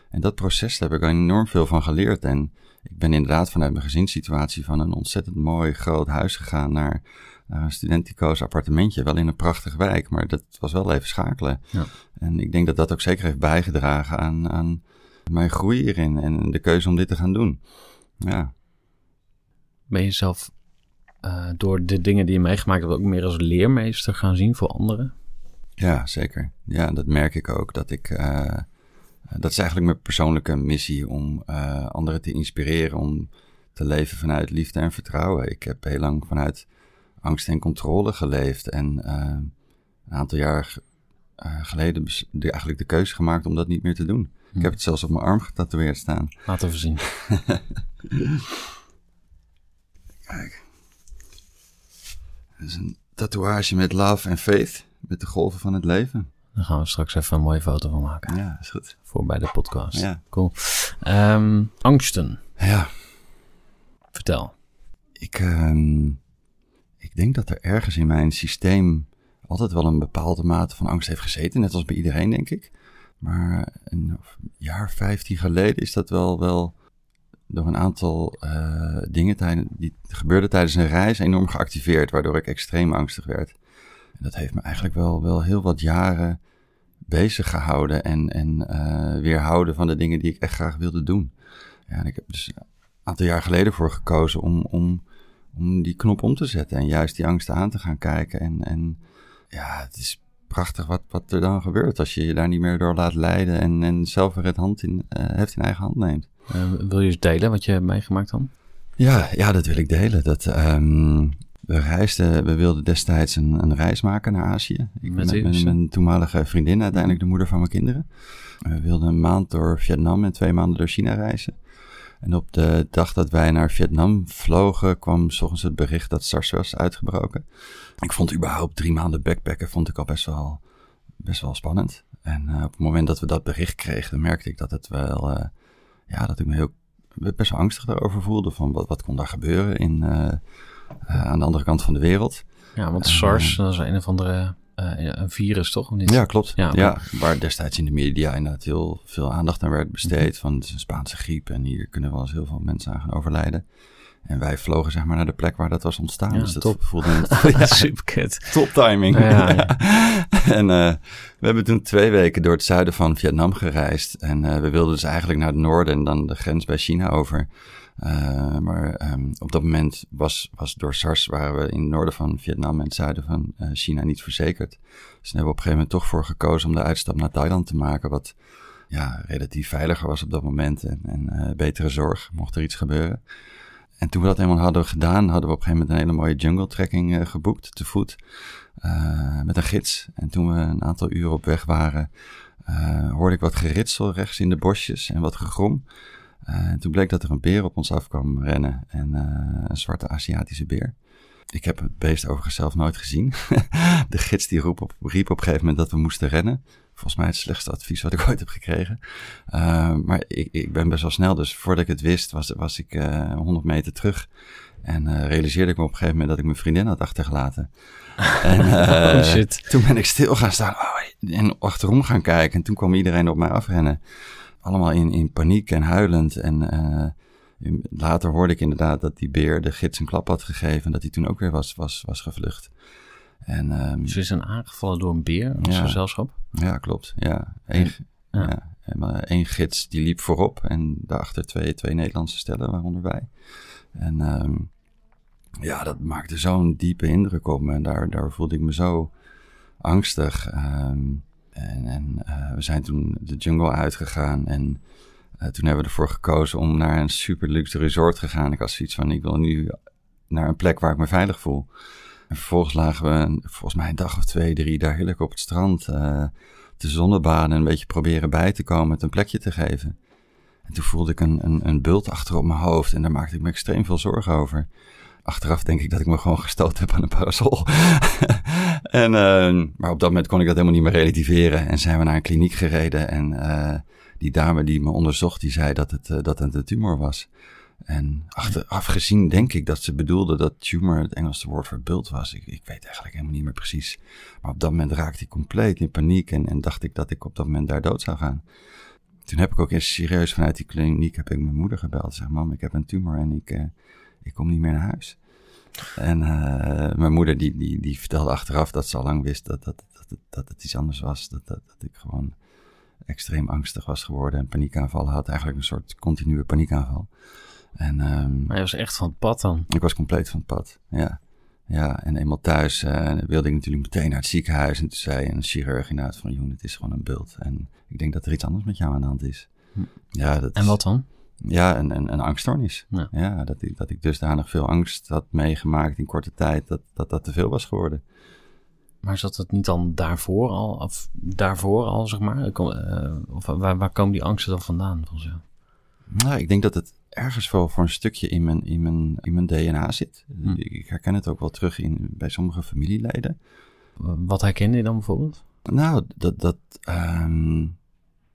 [SPEAKER 2] En dat proces daar heb ik enorm veel van geleerd. En ik ben inderdaad vanuit mijn gezinssituatie van een ontzettend mooi groot huis gegaan naar, naar een studentico's appartementje. Wel in een prachtige wijk, maar dat was wel even schakelen.
[SPEAKER 1] Ja.
[SPEAKER 2] En ik denk dat dat ook zeker heeft bijgedragen aan, aan mijn groei hierin en de keuze om dit te gaan doen. Ja,
[SPEAKER 1] Ben je zelf eh, door de dingen die je meegemaakt hebt ook meer als leermeester gaan zien voor anderen?
[SPEAKER 2] ja zeker. Ja, dat merk ik ook. Dat ik. eh, dat is eigenlijk mijn persoonlijke missie om eh, anderen te inspireren om te leven vanuit liefde en vertrouwen. Ik heb heel lang vanuit angst en controle geleefd. En eh, een aantal jaar eh, geleden de, eigenlijk de keuze gemaakt om dat niet meer te doen.
[SPEAKER 1] Hm.
[SPEAKER 2] Ik heb het zelfs op mijn arm getatoeëerd staan.
[SPEAKER 1] Laat even zien.
[SPEAKER 2] Kijk. Dat is een tatoeage met love en faith. Met de golven van het leven.
[SPEAKER 1] Daar gaan we straks even een mooie foto van maken.
[SPEAKER 2] Ja, is goed.
[SPEAKER 1] Voor bij de podcast.
[SPEAKER 2] Ja.
[SPEAKER 1] Cool. Ehm, angsten.
[SPEAKER 2] Ja,
[SPEAKER 1] Vertel.
[SPEAKER 2] ik, ehm, ik denk dat er ergens in mijn systeem altijd wel een bepaalde mate van angst heeft gezeten. Net als bij iedereen, denk ik. Maar een jaar, vijftien geleden is dat wel, wel door een aantal eh, dingen tijden, die gebeurden tijdens een reis enorm geactiveerd. Waardoor ik extreem angstig werd. En dat heeft me eigenlijk wel, wel heel wat jaren bezig gehouden. En, en eh, weerhouden van de dingen die ik echt graag wilde doen. Ja, en ik heb dus een aantal jaar geleden voor gekozen om, om, om die knop om te zetten. En juist die angsten aan te gaan kijken. En, en ja, het is prachtig wat, wat er dan gebeurt als je je daar niet meer door laat leiden. En, en zelf weer het hand in, eh, heft in eigen hand neemt.
[SPEAKER 1] wil je eens delen wat je hebt meegemaakt dan?
[SPEAKER 2] Ja, ja dat wil ik delen. Dat, ehm, we reisden, we wilden destijds een, een reis maken naar Azië. Ik met, met, met mijn toenmalige vriendin, uiteindelijk de moeder van mijn kinderen. We wilden een maand door Vietnam en twee maanden door China reizen. En op de dag dat wij naar Vietnam vlogen, kwam s ochtends het bericht dat SARS was uitgebroken. Ik vond überhaupt drie maanden backpacken vond ik al best wel, best wel spannend. En uh, op het moment dat we dat bericht kregen, merkte ik dat het wel, uh, ja, dat ik me heel best wel angstig daarover voelde. Van wat, wat kon daar gebeuren in, uh, aan de andere kant van de wereld.
[SPEAKER 1] Ja, want SARS, dat is een of andere een virus, toch? Of niet?
[SPEAKER 2] Ja, klopt. Ja, ja, waar destijds in de media inderdaad heel veel aandacht aan werd besteed. Van het is een Spaanse griep en hier kunnen wel eens heel veel mensen aan gaan overlijden. En wij vlogen zeg maar naar de plek waar dat was ontstaan.
[SPEAKER 1] Ja,
[SPEAKER 2] dus dat
[SPEAKER 1] top.
[SPEAKER 2] voelde
[SPEAKER 1] ja, super kut.
[SPEAKER 2] Top timing. Ja, ja. en uh, we hebben toen twee weken door het zuiden van Vietnam gereisd. En uh, we wilden dus eigenlijk naar het noorden en dan de grens bij China over. Uh, maar um, op dat moment was, was door SARS waren we in het noorden van Vietnam en het zuiden van uh, China niet verzekerd. Dus daar hebben we op een gegeven moment toch voor gekozen om de uitstap naar Thailand te maken, wat ja, relatief veiliger was op dat moment en, en uh, betere zorg, mocht er iets gebeuren. En toen we dat eenmaal hadden gedaan, hadden we op een gegeven moment een hele mooie jungle trekking geboekt, te voet, met een gids. En toen we een aantal uren op weg waren, hoorde ik wat geritsel rechts in de bosjes en wat gegrom. Uh, toen bleek dat er een beer op ons af kwam rennen. En uh, een zwarte Aziatische beer. Ik heb het beest overigens zelf nooit gezien. de gids die riep op, riep op een gegeven moment dat we moesten rennen. Volgens mij het slechtste advies wat ik ooit heb gekregen. Uh, maar ik, ik, ben best wel snel, dus voordat ik het wist was, was ik 100 meter terug. En realiseerde ik me op een gegeven moment dat ik mijn vriendin had achtergelaten. en
[SPEAKER 1] oh shit.
[SPEAKER 2] toen ben ik stil gaan staan oh, en achterom gaan kijken. En toen kwam iedereen op mij afrennen allemaal in, in paniek en huilend. En uh, later hoorde ik inderdaad dat die beer de gids een klap had gegeven. En dat hij toen ook weer was, was, was gevlucht. En, um,
[SPEAKER 1] Ze is aangevallen door een beer als
[SPEAKER 2] ja,
[SPEAKER 1] gezelschap?
[SPEAKER 2] Ja, klopt. Ja. Eén, ja. ja één gids die liep voorop en daarachter twee, twee Nederlandse stellen, waaronder wij. En um, ja, dat maakte zo'n diepe indruk op me. En daar, daar voelde ik me zo angstig. Um, en, uh, we zijn toen de jungle uitgegaan en uh, toen hebben we ervoor gekozen om naar een super luxe resort te gaan. Ik had zoiets van, ik wil nu naar een plek waar ik me veilig voel. En vervolgens lagen we, volgens mij een dag of twee, drie, daar heerlijk op het strand uh, te zonnebaden en een beetje proberen bij te komen, het een plekje te geven. En toen voelde ik een, een, een bult achter op mijn hoofd en daar maakte ik me extreem veel zorgen over. Achteraf denk ik dat ik me gewoon gestoten heb aan een parasol. en, uh, maar op dat moment kon ik dat helemaal niet meer relativeren. En zijn we naar een kliniek gereden. En uh, die dame die me onderzocht, die zei dat het, uh, dat een tumor was. En achteraf gezien denk ik dat ze bedoelde dat tumor het Engelse woord voor bult was. Ik, ik weet eigenlijk helemaal niet meer precies. Maar op dat moment raakte ik compleet in paniek en, en dacht ik dat ik op dat moment daar dood zou gaan. Toen heb ik ook eens serieus vanuit die kliniek heb ik mijn moeder gebeld. Zeg, mam, ik heb een tumor en ik, ik kom niet meer naar huis. En uh, mijn moeder die, die, die vertelde achteraf dat ze al lang wist dat, dat, dat, dat het iets anders was. Dat, dat, dat ik gewoon extreem angstig was geworden en paniekaanvallen had. Eigenlijk een soort continue paniekaanval. En, um,
[SPEAKER 1] maar je was echt van het pad dan?
[SPEAKER 2] Ik was compleet van het pad, ja. Ja, en eenmaal thuis uh, wilde ik natuurlijk meteen naar het ziekenhuis. En toen zei een chirurg inderdaad van, joh, het is gewoon een bult. En ik denk dat er iets anders met jou aan de hand is.
[SPEAKER 1] Hm. Ja, dat en wat dan?
[SPEAKER 2] Ja, een, een, een angststoornis. Ja. ja, dat, ik, dat ik dusdanig veel angst had meegemaakt in korte tijd, dat dat, dat te veel was geworden.
[SPEAKER 1] Maar zat het niet dan daarvoor al, of daarvoor al, zeg maar? Uh, of waar, waar komen die angsten dan vandaan, volgens jou?
[SPEAKER 2] Nou, ik denk dat het ergens wel voor een stukje in mijn, in mijn, in mijn DNA zit. Hm. Ik herken het ook wel terug in, bij sommige familieleden.
[SPEAKER 1] Wat herkende je dan bijvoorbeeld?
[SPEAKER 2] Nou, dat, dat um,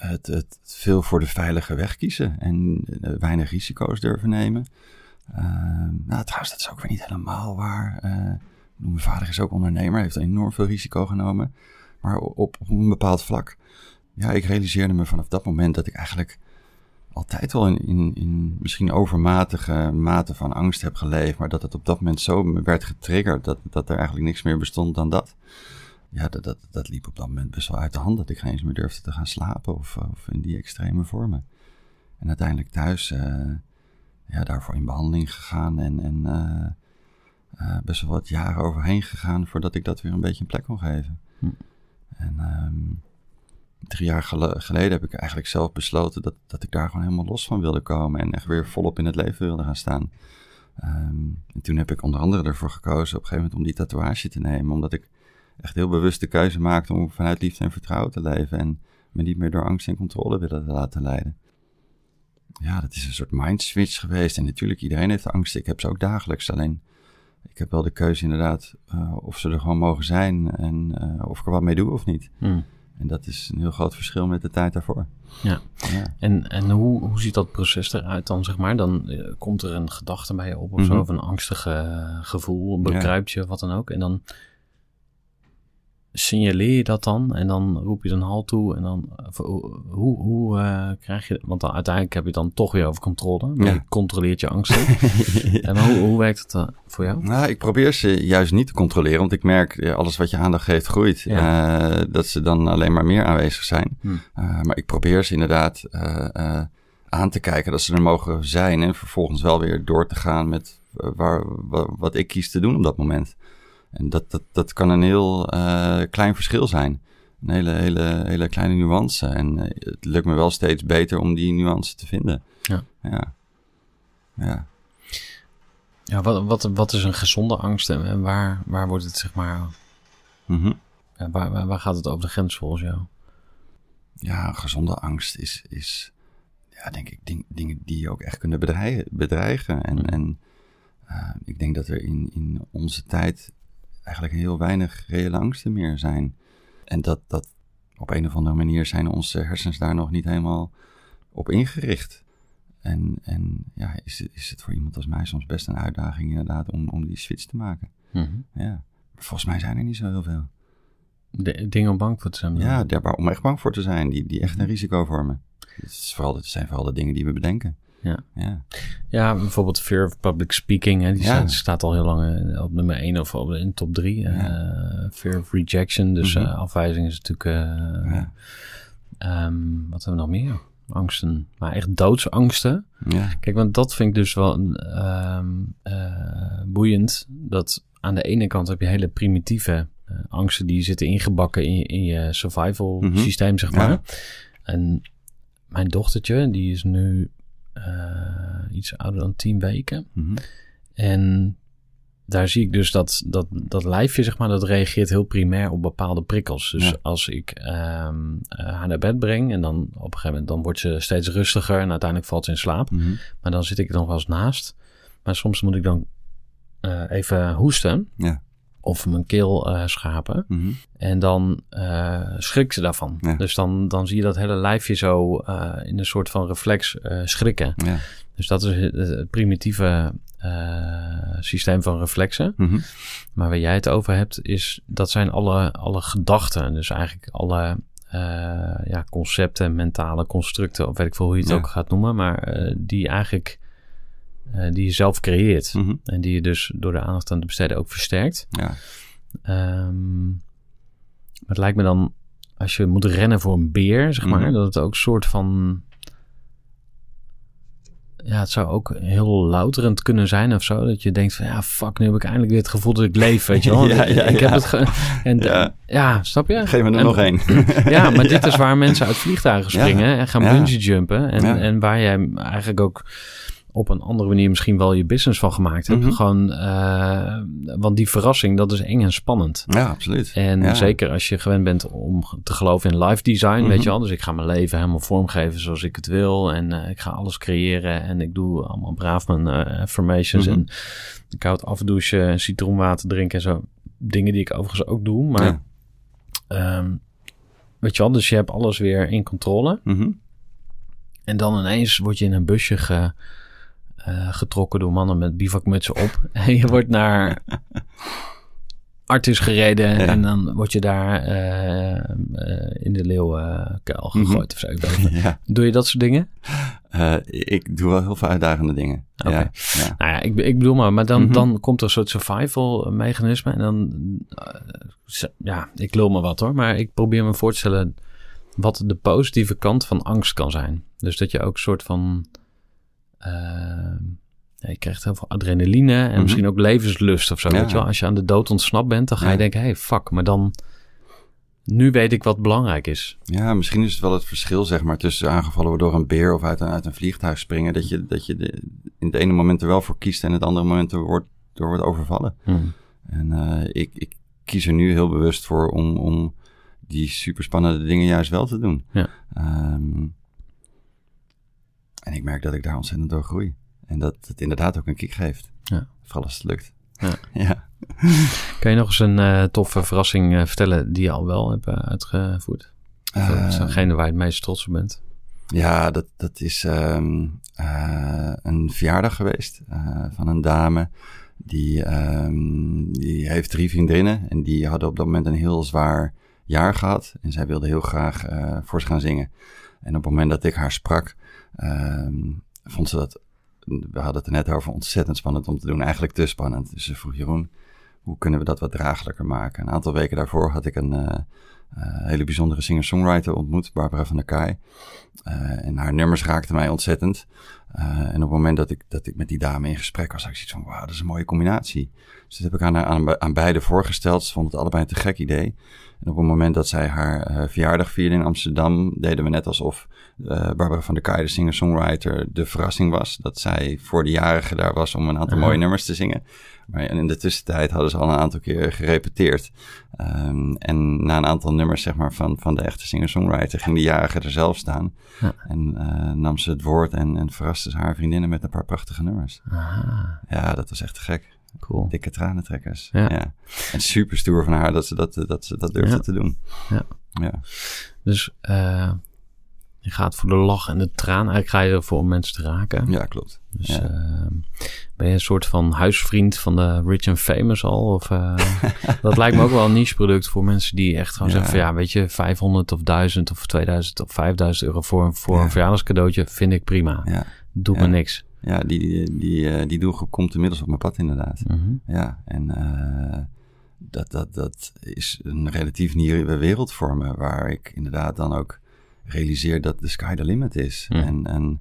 [SPEAKER 2] het, het veel voor de veilige weg kiezen en uh, weinig risico's durven nemen. Uh, nou, trouwens, dat is ook weer niet helemaal waar. Uh, mijn vader is ook ondernemer, heeft enorm veel risico genomen. Maar op, op een bepaald vlak, ja, ik realiseerde me vanaf dat moment dat ik eigenlijk altijd wel in, in, in misschien overmatige mate van angst heb geleefd. Maar dat het op dat moment zo werd getriggerd dat, dat er eigenlijk niks meer bestond dan dat ja, dat, dat, dat liep op dat moment best wel uit de hand. Dat ik geen eens meer durfde te gaan slapen of, of in die extreme vormen. En uiteindelijk thuis, uh, ja, daarvoor in behandeling gegaan en, en uh, uh, best wel wat jaren overheen gegaan voordat ik dat weer een beetje een plek kon geven. Hm. En um, negen jaar geleden heb ik eigenlijk zelf besloten dat, dat ik daar gewoon helemaal los van wilde komen. En echt weer volop in het leven wilde gaan staan. Ehm, en toen heb ik onder andere ervoor gekozen op een gegeven moment om die tatoeage te nemen. Omdat ik echt heel bewust de keuze maakte om vanuit liefde en vertrouwen te leven. En me niet meer door angst en controle willen laten leiden. Ja, dat is een soort mindswitch geweest. En natuurlijk, iedereen heeft angst. Ik heb ze ook dagelijks. Alleen, ik heb wel de keuze inderdaad uh, of ze er gewoon mogen zijn en uh, of ik er wat mee doe of niet.
[SPEAKER 1] Hmm.
[SPEAKER 2] En dat is een heel groot verschil met de tijd daarvoor.
[SPEAKER 1] Ja.
[SPEAKER 2] Ja.
[SPEAKER 1] En, en hoe, hoe ziet dat proces eruit dan, zeg maar? Dan eh, komt er een gedachte bij je op of zo,
[SPEAKER 2] Mhm.
[SPEAKER 1] of een angstige eh, gevoel, bekruipt je, wat dan ook. En dan signaleer je dat dan en dan roep je een halt toe en dan of hoe, hoe, eh, krijg je want dan uiteindelijk heb je dan toch weer over controle maar
[SPEAKER 2] Ja.
[SPEAKER 1] je controleert je angsten en hoe, hoe werkt het eh, voor jou
[SPEAKER 2] Nou, ik probeer ze juist niet te controleren, want ik merk ja, alles wat je aandacht geeft groeit. Eh, dat ze dan alleen maar meer aanwezig zijn.
[SPEAKER 1] Hm.
[SPEAKER 2] Eh, maar ik probeer ze inderdaad eh, eh, aan te kijken dat ze er mogen zijn en vervolgens wel weer door te gaan met eh, waar, wa- wat ik kies te doen op dat moment. En dat, dat, dat kan een heel eh, klein verschil zijn. Een hele, hele, hele kleine nuance. En eh, het lukt me wel steeds beter om die nuance te vinden.
[SPEAKER 1] Ja.
[SPEAKER 2] Ja. Ja.
[SPEAKER 1] ja wat, wat, wat is een gezonde angst en waar, waar wordt het zeg maar ja, waar, waar, waar gaat het over de grens volgens jou
[SPEAKER 2] Ja, gezonde angst is, is ja, denk ik, ding- dingen die je ook echt kunnen bedreigen. bedreigen. En,
[SPEAKER 1] Mm.
[SPEAKER 2] en eh, ik denk dat er in, in onze tijd eigenlijk heel weinig reële angsten meer zijn. En dat, dat op een of andere manier zijn onze hersens daar nog niet helemaal op ingericht. En, en ja, is, het- is het voor iemand als mij soms best een uitdaging inderdaad om, om die switch te maken.
[SPEAKER 1] Mhm.
[SPEAKER 2] Ja. Maar volgens mij zijn er niet zo heel veel.
[SPEAKER 1] De, dingen om bang voor te zijn
[SPEAKER 2] Ja, daar om echt bang voor te zijn, die, die echt een risico vormen. Het, is vooral, het zijn vooral de dingen die we bedenken.
[SPEAKER 1] Ja.
[SPEAKER 2] Ja.
[SPEAKER 1] Ja, bijvoorbeeld Fear of Public Speaking. Hè, die
[SPEAKER 2] Ja.
[SPEAKER 1] staat, staat al heel lang eh, op nummer 1 of op, in top 3. Fear of Rejection. Dus
[SPEAKER 2] Mhm.
[SPEAKER 1] eh, afwijzing is natuurlijk... eh,
[SPEAKER 2] Ja.
[SPEAKER 1] ehm, wat hebben we nog meer? Angsten. Maar echt doodsangsten.
[SPEAKER 2] Ja.
[SPEAKER 1] Kijk, want dat vind ik dus wel ehm, eh, boeiend. Dat aan de ene kant heb je hele primitieve eh, angsten... die zitten ingebakken in, je- in je survival
[SPEAKER 2] Mhm.
[SPEAKER 1] systeem, zeg maar. En mijn dochtertje, die is nu eh, iets ouder dan tien weken.
[SPEAKER 2] Mhm.
[SPEAKER 1] En daar zie ik dus dat, dat dat lijfje, zeg maar, dat reageert heel primair op bepaalde prikkels. Dus
[SPEAKER 2] Ja.
[SPEAKER 1] als ik ehm, eh, haar naar bed breng en dan op een gegeven moment dan wordt ze steeds rustiger en uiteindelijk valt ze in slaap.
[SPEAKER 2] Mhm.
[SPEAKER 1] Maar dan zit ik er nog wel eens naast. Maar soms moet ik dan eh, even hoesten
[SPEAKER 2] Ja.
[SPEAKER 1] Of mijn keel eh, schapen.
[SPEAKER 2] Mhm.
[SPEAKER 1] En dan eh schrikt ze daarvan.
[SPEAKER 2] Ja.
[SPEAKER 1] Dus dan, dan zie je dat hele lijfje zo eh, in een soort van reflex schrikken.
[SPEAKER 2] Ja.
[SPEAKER 1] Dus dat is het, het primitieve systeem van reflexen.
[SPEAKER 2] Mhm.
[SPEAKER 1] Maar waar jij het over hebt, is dat zijn alle, alle gedachten. Dus eigenlijk alle ja, concepten, mentale constructen, of weet ik veel hoe je het
[SPEAKER 2] Ja.
[SPEAKER 1] ook gaat noemen. Maar die eigenlijk eh, die je zelf creëert.
[SPEAKER 2] Mhm.
[SPEAKER 1] En die je dus door de aandacht aan te besteden ook versterkt.
[SPEAKER 2] Ja.
[SPEAKER 1] Ehm, maar het lijkt me dan, als je moet rennen voor een beer, zeg maar,
[SPEAKER 2] Mhm.
[SPEAKER 1] dat het ook een soort van. Ja, het zou ook heel louterend kunnen zijn of zo. Dat je denkt van, ja, fuck, nu heb ik eindelijk weer het gevoel dat ik leef, weet je wel.
[SPEAKER 2] Ja, ja,
[SPEAKER 1] ik heb het ge- en
[SPEAKER 2] Ja.
[SPEAKER 1] ja. snap je?
[SPEAKER 2] Geef me er
[SPEAKER 1] En-
[SPEAKER 2] nog één.
[SPEAKER 1] Ja, maar dit is waar mensen uit vliegtuigen springen en gaan bungee jumpen. En, en waar jij eigenlijk ook op een andere manier misschien wel je business van gemaakt hebt.
[SPEAKER 2] Mhm.
[SPEAKER 1] Gewoon, eh, want die verrassing, dat is eng en spannend.
[SPEAKER 2] Ja, absoluut.
[SPEAKER 1] En
[SPEAKER 2] Ja.
[SPEAKER 1] zeker als je gewend bent om te geloven in live design, weet
[SPEAKER 2] Mhm.
[SPEAKER 1] je wel. Dus ik ga mijn leven helemaal vormgeven zoals ik het wil. En eh, ik ga alles creëren. En ik doe allemaal braaf mijn eh, affirmations.
[SPEAKER 2] Mhm.
[SPEAKER 1] En koud afdouchen en citroenwater drinken en zo. Dingen die ik overigens ook doe. Maar
[SPEAKER 2] Ja.
[SPEAKER 1] ehm, weet je wel, dus je hebt alles weer in controle.
[SPEAKER 2] Mhm.
[SPEAKER 1] En dan ineens word je in een busje ge, eh, getrokken door mannen met bivakmutsen op. En je wordt naar Artis gereden.
[SPEAKER 2] Ja.
[SPEAKER 1] En dan word je daar eh, eh, in de leeuwenkuil
[SPEAKER 2] Mhm.
[SPEAKER 1] gegooid of zo.
[SPEAKER 2] Ja.
[SPEAKER 1] Doe je dat soort dingen?
[SPEAKER 2] Ik doe wel heel veel uitdagende dingen. Ja. Ja.
[SPEAKER 1] Nou ja, ik, ik bedoel maar. Maar dan,
[SPEAKER 2] Mhm.
[SPEAKER 1] dan komt er een soort survival mechanisme. En dan, ja, ik lul me wat hoor. Maar ik probeer me voor te stellen wat de positieve kant van angst kan zijn. Dus dat je ook een soort van... eh, ja, je krijgt heel veel adrenaline en
[SPEAKER 2] Mhm.
[SPEAKER 1] misschien ook levenslust of zo.
[SPEAKER 2] Ja.
[SPEAKER 1] Weet je wel? Als je aan de dood ontsnapt bent, dan ga je denken... hey, fuck, maar dan, nu weet ik wat belangrijk is.
[SPEAKER 2] Ja, misschien is het wel het verschil, zeg maar, tussen aangevallen worden door een beer of uit een, uit een vliegtuig springen. Dat je, dat je de, in het ene moment er wel voor kiest en het andere moment er wordt, door wordt overvallen.
[SPEAKER 1] Hmm.
[SPEAKER 2] En uh, ik, ik kies er nu heel bewust voor om, om die superspannende dingen juist wel te doen.
[SPEAKER 1] Ja.
[SPEAKER 2] Um, en ik merk dat ik daar ontzettend door groei. En dat het inderdaad ook een kick geeft.
[SPEAKER 1] Ja.
[SPEAKER 2] Vooral als het lukt.
[SPEAKER 1] Ja.
[SPEAKER 2] ja.
[SPEAKER 1] Kan je nog eens een uh, toffe verrassing uh, vertellen die je al wel hebt uh, uitgevoerd? Uh, degene waar je het meest trots op bent?
[SPEAKER 2] Ja, dat, dat is um, een verjaardag geweest van een dame. Die, um, die heeft drie vriendinnen en die hadden op dat moment een heel zwaar jaar gehad. En zij wilde heel graag voor ze gaan zingen. En op het moment dat ik haar sprak, um, vond ze dat we hadden het er net over, ontzettend spannend om te doen. Eigenlijk te spannend. Dus ze vroeg Jeroen, hoe kunnen we dat wat draaglijker maken? Een aantal weken daarvoor had ik een uh, hele bijzondere singer-songwriter ontmoet, Barbara van der Kaai. Uh, en haar nummers raakten mij ontzettend. en op het moment dat ik, dat ik met die dame in gesprek was, had ik zoiets van, wauw, dat is een mooie combinatie. Dus dat heb ik aan, aan, aan beide voorgesteld. Ze vond het allebei een te gek idee. En op het moment dat zij haar uh, verjaardag vierde in Amsterdam, deden we net alsof uh, Barbara van der Kaai, de singer-songwriter, de verrassing was. Dat zij voor de jarige daar was om een aantal mooie nummers te zingen. Maar in de tussentijd hadden ze al een aantal keer gerepeteerd. Um, en na een aantal nummers zeg maar, van, van de echte singer-songwriter ging de jarige er zelf staan.
[SPEAKER 1] Ja.
[SPEAKER 2] En uh, nam ze het woord en, en verraste ze haar vriendinnen met een paar prachtige nummers.
[SPEAKER 1] Aha.
[SPEAKER 2] Ja, dat was echt gek.
[SPEAKER 1] Cool.
[SPEAKER 2] Dikke tranentrekkers.
[SPEAKER 1] Ja.
[SPEAKER 2] ja. En super stoer van haar dat ze dat, dat, ze dat durfde
[SPEAKER 1] Ja.
[SPEAKER 2] te doen.
[SPEAKER 1] Ja.
[SPEAKER 2] Ja.
[SPEAKER 1] Dus uh, je gaat voor de lach en de traan. Eigenlijk ga je ervoor om mensen te raken.
[SPEAKER 2] ja, klopt.
[SPEAKER 1] Dus
[SPEAKER 2] Ja.
[SPEAKER 1] uh, ben je een soort van huisvriend van de rich and famous al? Of, uh, dat lijkt me ook wel een niche product voor mensen die echt gewoon
[SPEAKER 2] Ja.
[SPEAKER 1] zeggen van ja, weet je, 500 of 1000 of 2000 of 5000 euro voor, een- voor
[SPEAKER 2] Ja.
[SPEAKER 1] een verjaardagscadeautje vind ik prima. Doet me niks.
[SPEAKER 2] ja die, die, die, eh, die doelgroep komt inmiddels op mijn pad inderdaad.
[SPEAKER 1] Mhm.
[SPEAKER 2] Ja, en eh, dat, dat, dat is een relatief nieuwe wereld voor me, waar ik inderdaad dan ook realiseer dat de sky the limit is.
[SPEAKER 1] Hmm.
[SPEAKER 2] En, en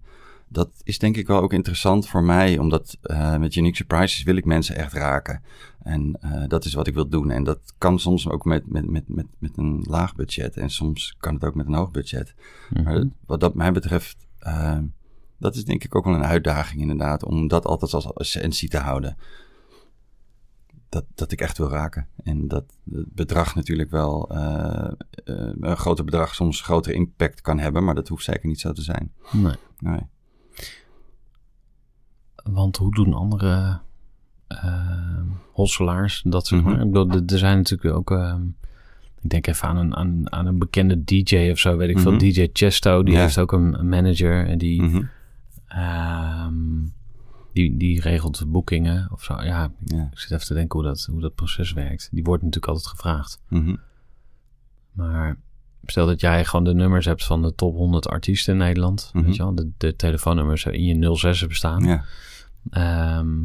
[SPEAKER 2] dat is denk ik wel ook interessant voor mij, omdat eh, met Unique Surprises wil ik mensen echt raken. En eh, dat is wat ik wil doen. En dat kan soms ook met, met, met, met, met een laag budget en soms kan het ook met een hoog budget.
[SPEAKER 1] Mhm.
[SPEAKER 2] Maar wat dat mij betreft, uh, dat is denk ik ook wel een uitdaging inderdaad, om dat altijd als essentie te houden. Dat, dat ik echt wil raken. En dat het bedrag natuurlijk wel, een groter bedrag soms grotere impact kan hebben, maar dat hoeft zeker niet zo te zijn.
[SPEAKER 1] Nee.
[SPEAKER 2] Nee.
[SPEAKER 1] Want hoe doen andere uh, hosselaars dat zeg maar?
[SPEAKER 2] Mhm.
[SPEAKER 1] Ik bedoel, er- er zijn natuurlijk ook... ehm, ik denk even aan een, aan, aan een bekende DJ of zo, weet ik veel.
[SPEAKER 2] Mhm.
[SPEAKER 1] DJ Chesto, die
[SPEAKER 2] Ja.
[SPEAKER 1] heeft ook een, een manager en die,
[SPEAKER 2] Mhm.
[SPEAKER 1] ehm, die, die regelt boekingen of zo. Ja,
[SPEAKER 2] Ja.
[SPEAKER 1] ik zit even te denken hoe dat, hoe dat proces werkt. Die wordt natuurlijk altijd gevraagd. Maar stel dat jij gewoon de nummers hebt van de top 100 artiesten in Nederland.
[SPEAKER 2] Mhm.
[SPEAKER 1] Weet je wel, de, de telefoonnummers in je 06 bestaan.
[SPEAKER 2] Ja.
[SPEAKER 1] Ehm,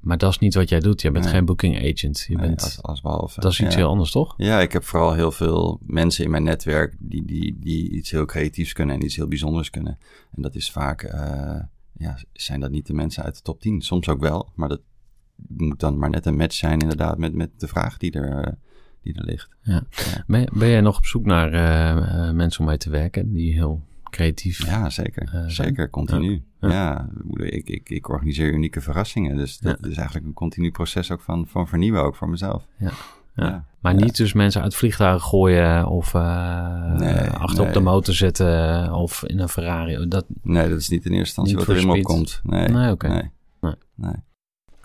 [SPEAKER 1] maar dat is niet wat jij doet. Je bent
[SPEAKER 2] Nee.
[SPEAKER 1] geen booking agent. Je
[SPEAKER 2] Nee,
[SPEAKER 1] bent,
[SPEAKER 2] als, als behalve.
[SPEAKER 1] dat is iets
[SPEAKER 2] ja.
[SPEAKER 1] heel anders, toch?
[SPEAKER 2] Ja, ik heb vooral heel veel mensen in mijn netwerk die, die, die iets heel creatiefs kunnen en iets heel bijzonders kunnen. En dat is vaak, eh, ja, zijn dat niet de mensen uit de top 10. Soms ook wel, maar dat moet dan maar net een match zijn inderdaad met, met de vraag die er, eh, die er ligt.
[SPEAKER 1] Ja. Ben, ben jij nog op zoek naar eh, eh, mensen om mee te werken die heel creatief
[SPEAKER 2] Ja, zeker.
[SPEAKER 1] Eh,
[SPEAKER 2] zeker, continu.
[SPEAKER 1] Ja.
[SPEAKER 2] Ja, ik, ik, ik organiseer unieke verrassingen. Dus dat is eigenlijk een continu proces ook van, van vernieuwen, ook voor mezelf.
[SPEAKER 1] Ja. Ja. Maar niet dus mensen uit vliegtuigen gooien of uh,
[SPEAKER 2] Nee,
[SPEAKER 1] achter op
[SPEAKER 2] nee.
[SPEAKER 1] de motor zetten of in een Ferrari. Dat,
[SPEAKER 2] Nee, dat is niet in eerste instantie wat er in me opkomt. Nee,
[SPEAKER 1] Nee, oké.
[SPEAKER 2] nee.
[SPEAKER 1] Nee.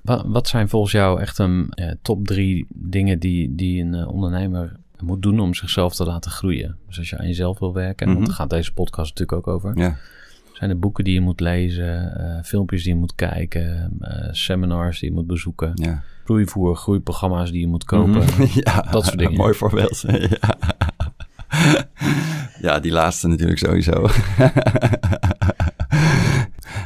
[SPEAKER 1] Wat, wat zijn volgens jou echt een eh, top drie dingen die, die een eh, ondernemer moet doen om zichzelf te laten groeien? Dus als je aan jezelf wil werken, want
[SPEAKER 2] Mhm.
[SPEAKER 1] daar gaat deze podcast natuurlijk ook over.
[SPEAKER 2] Ja.
[SPEAKER 1] Zijn er boeken die je moet lezen, eh, filmpjes die je moet kijken, seminars die je moet bezoeken,
[SPEAKER 2] Ja.
[SPEAKER 1] groeivoer, groeiprogramma's die je moet kopen?
[SPEAKER 2] Mhm. ja,
[SPEAKER 1] dat soort dingen.
[SPEAKER 2] Mooi voorbeeld. ja. ja, die laatste natuurlijk sowieso.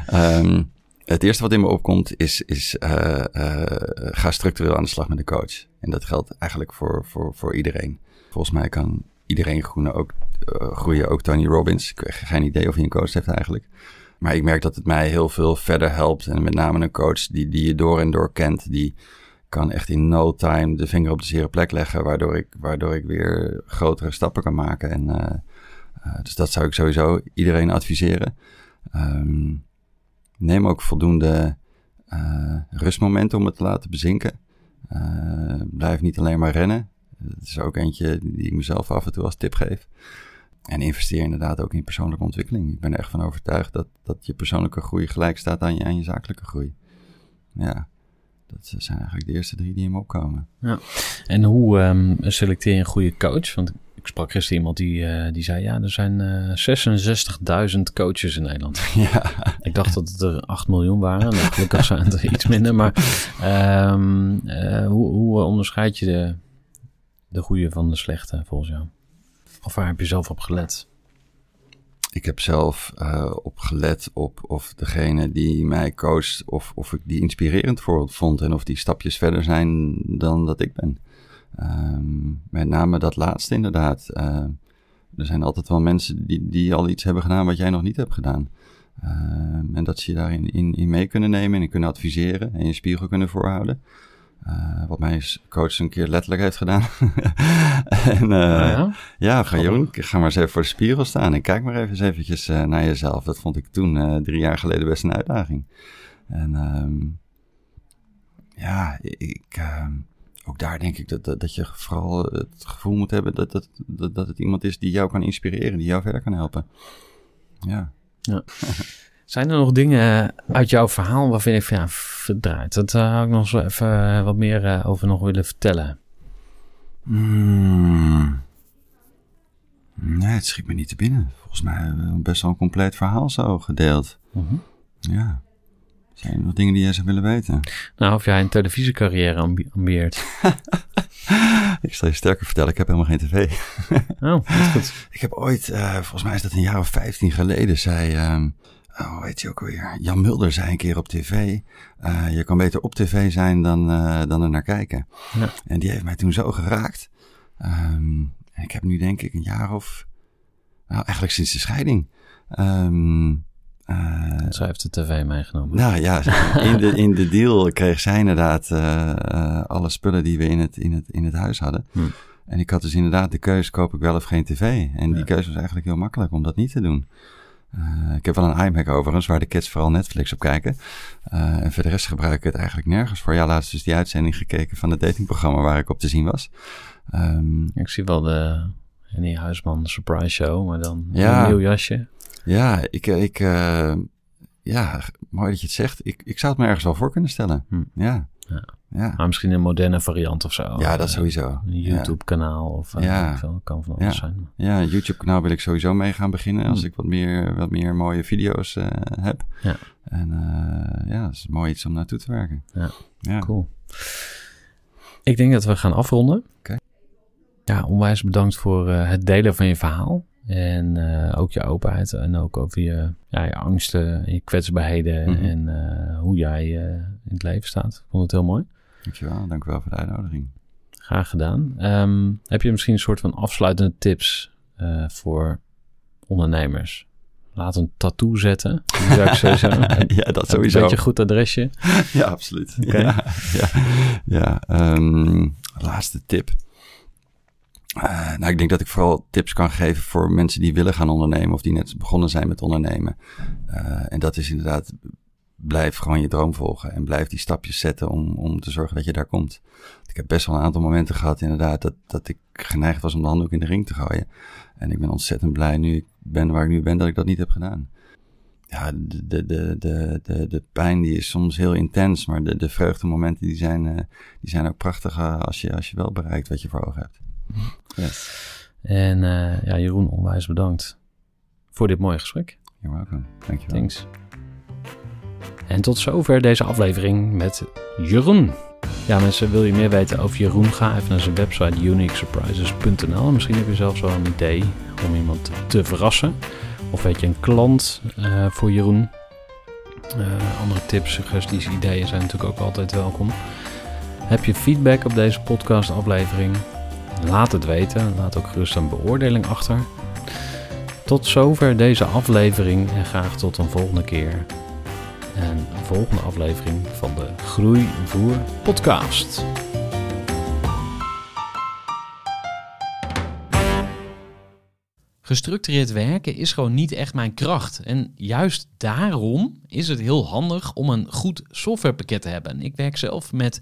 [SPEAKER 2] Ehm, het eerste wat in me opkomt is, is eh, eh, ga structureel aan de slag met de coach. En dat geldt eigenlijk voor, voor, voor iedereen. Volgens mij kan iedereen groeien, ook, eh, groeien, ook Tony Robbins. Ik heb geen idee of hij een coach heeft eigenlijk. Maar ik merk dat het mij heel veel verder helpt. En met name een coach die, die je door en door kent, die, kan echt in no time de vinger op de zere plek leggen, waardoor ik, waardoor ik weer grotere stappen kan maken. En, dus dat zou ik sowieso iedereen adviseren. Um, neem ook voldoende uh, rustmomenten om het te laten bezinken. Uh, blijf niet alleen maar rennen. Dat is ook eentje die ik mezelf af en toe als tip geef. En investeer inderdaad ook in persoonlijke ontwikkeling. Ik ben er echt van overtuigd dat, dat je persoonlijke groei gelijk staat aan je, aan je zakelijke groei. Ja, dat zijn eigenlijk de eerste drie die in me opkomen.
[SPEAKER 1] Ja. En hoe um, selecteer je een goede coach? Want ik sprak gisteren iemand die, uh, die zei: Ja, er zijn uh, 66.000 coaches in Nederland. Ja. Ik dacht dat het er 8 miljoen waren. Nou, gelukkig zijn het er iets minder. Maar um, uh, hoe, hoe onderscheid je de, de goede van de slechte volgens jou? Of waar heb je zelf op gelet?
[SPEAKER 2] Ik heb zelf uh, op gelet op of degene die mij coacht, of, of ik die inspirerend voor vond en of die stapjes verder zijn dan dat ik ben. Um, met name dat laatste inderdaad. Uh, er zijn altijd wel mensen die, die al iets hebben gedaan wat jij nog niet hebt gedaan. Uh, en dat ze je daarin in, in mee kunnen nemen en kunnen adviseren en je spiegel kunnen voorhouden. Uh, wat mijn coach een keer letterlijk heeft gedaan. en uh, ja, ja ga Jeroen, ga maar eens even voor de spiegel staan en kijk maar even eens eventjes uh, naar jezelf. Dat vond ik toen, drie jaar geleden, best een uitdaging. En um, ja, ik, ehm, ook daar denk ik dat, dat, dat, je vooral het gevoel moet hebben dat, dat, dat, dat het iemand is die jou kan inspireren, die jou verder kan helpen. Ja.
[SPEAKER 1] ja. Zijn er nog dingen uit jouw verhaal waarvan ik van ja, verdraaid? Dat uh, had ik nog zo even uh, wat meer uh, over nog willen vertellen.
[SPEAKER 2] Hmm. Nee, het schiet me niet te binnen. Volgens mij best wel een compleet verhaal zo gedeeld. -huh. Ja. Zijn er nog dingen die jij zou willen weten?
[SPEAKER 1] Nou, of jij een televisiecarrière ambi ambieert.
[SPEAKER 2] ik zal je sterker vertellen, ik heb helemaal geen tv.
[SPEAKER 1] oh, dat is goed.
[SPEAKER 2] Ik heb ooit, volgens mij is dat een jaar of vijftien geleden, zei... Um, oh, weet je ook alweer? Jan Mulder zei een keer op tv: uh, Je kan beter op tv zijn dan, uh, dan er naar kijken. Ja. En die heeft mij toen zo geraakt. Um, en ik heb nu, denk ik, een jaar of. Nou, eigenlijk sinds de scheiding. Um,
[SPEAKER 1] uh, Zij heeft de tv meegenomen.
[SPEAKER 2] Nou ja, in de, in de deal kreeg zij inderdaad alle spullen die we in het, in het, in het huis hadden. Hm. En ik had dus inderdaad de keuze: koop ik wel of geen tv? En die keuze was eigenlijk heel makkelijk om dat niet te doen. Uh, ik heb wel een iMac overigens, waar de kids vooral Netflix op kijken. Uh, en voor de rest gebruik ik het eigenlijk nergens voor. Ja, laatst dus die uitzending gekeken van het datingprogramma waar ik op te zien was. Um,
[SPEAKER 1] ik zie wel de Henny Huisman Surprise Show, maar dan ja, een nieuw jasje.
[SPEAKER 2] Ja, ik, ik uh, ja, mooi dat je het zegt. Ik, ik zou het me ergens wel voor kunnen stellen. Hm. Ja.
[SPEAKER 1] ja. Ja. Maar misschien een moderne variant of zo.
[SPEAKER 2] Ja, dat sowieso.
[SPEAKER 1] Een YouTube-kanaal of uh, ja. Veel, kan van alles
[SPEAKER 2] ja.
[SPEAKER 1] zijn.
[SPEAKER 2] Ja, een YouTube-kanaal wil ik sowieso mee gaan beginnen als ik wat meer, wat meer mooie video's uh, heb. Ja. En uh, ja, dat is mooi iets om naartoe te werken.
[SPEAKER 1] Ja, ja. cool. Ik denk dat we gaan afronden. Oké.
[SPEAKER 2] Okay.
[SPEAKER 1] Ja, onwijs bedankt voor het delen van je verhaal. En uh, ook je openheid en ook over je, ja, je angsten en je kwetsbaarheden mm -hmm. en uh, hoe jij uh, in het leven staat. Ik vond het heel mooi.
[SPEAKER 2] Dankjewel, dank u wel voor de uitnodiging.
[SPEAKER 1] Graag gedaan. Um, heb je misschien een soort van afsluitende tips voor ondernemers? Laat een tattoo zetten. Zou ik sowieso.
[SPEAKER 2] ja, dat sowieso.
[SPEAKER 1] Een beetje goed adresje.
[SPEAKER 2] ja, absoluut. Okay. Ja, ja, ja. Um, laatste tip. Uh, nou, ik denk dat ik vooral tips kan geven voor mensen die willen gaan ondernemen of die net begonnen zijn met ondernemen. Uh, en dat is inderdaad, blijf gewoon je droom volgen en blijf die stapjes zetten om, om te zorgen dat je daar komt. Ik heb best wel een aantal momenten gehad inderdaad dat, dat ik geneigd was om de handdoek in de ring te gooien. En ik ben ontzettend blij nu ik ben waar ik nu ben dat ik dat niet heb gedaan. Ja, de, de, de, de, de, pijn die is soms heel intens, maar de, de vreugdemomenten die zijn, uh, die zijn ook prachtig als, je, als je wel bereikt wat je voor ogen hebt.
[SPEAKER 1] Yes. En uh, ja, Jeroen, onwijs bedankt voor dit mooie gesprek.
[SPEAKER 2] You're welcome. Dankjewel.
[SPEAKER 1] Thanks. En tot zover deze aflevering met Jeroen. Ja, mensen, wil je meer weten over Jeroen? Ga even naar zijn website uniquesurprises.nl. Misschien heb je zelfs wel een idee om iemand te verrassen. Of weet je een klant uh, voor Jeroen? Uh, andere tips, suggesties, ideeën zijn natuurlijk ook altijd welkom. Heb je feedback op deze podcast aflevering? Laat het weten. Laat ook gerust een beoordeling achter. Tot zover deze aflevering en graag tot een volgende keer. En volgende aflevering van de Groeivoer Podcast. Gestructureerd werken is gewoon niet echt mijn kracht. En juist daarom is het heel handig om een goed softwarepakket te hebben. Ik werk zelf met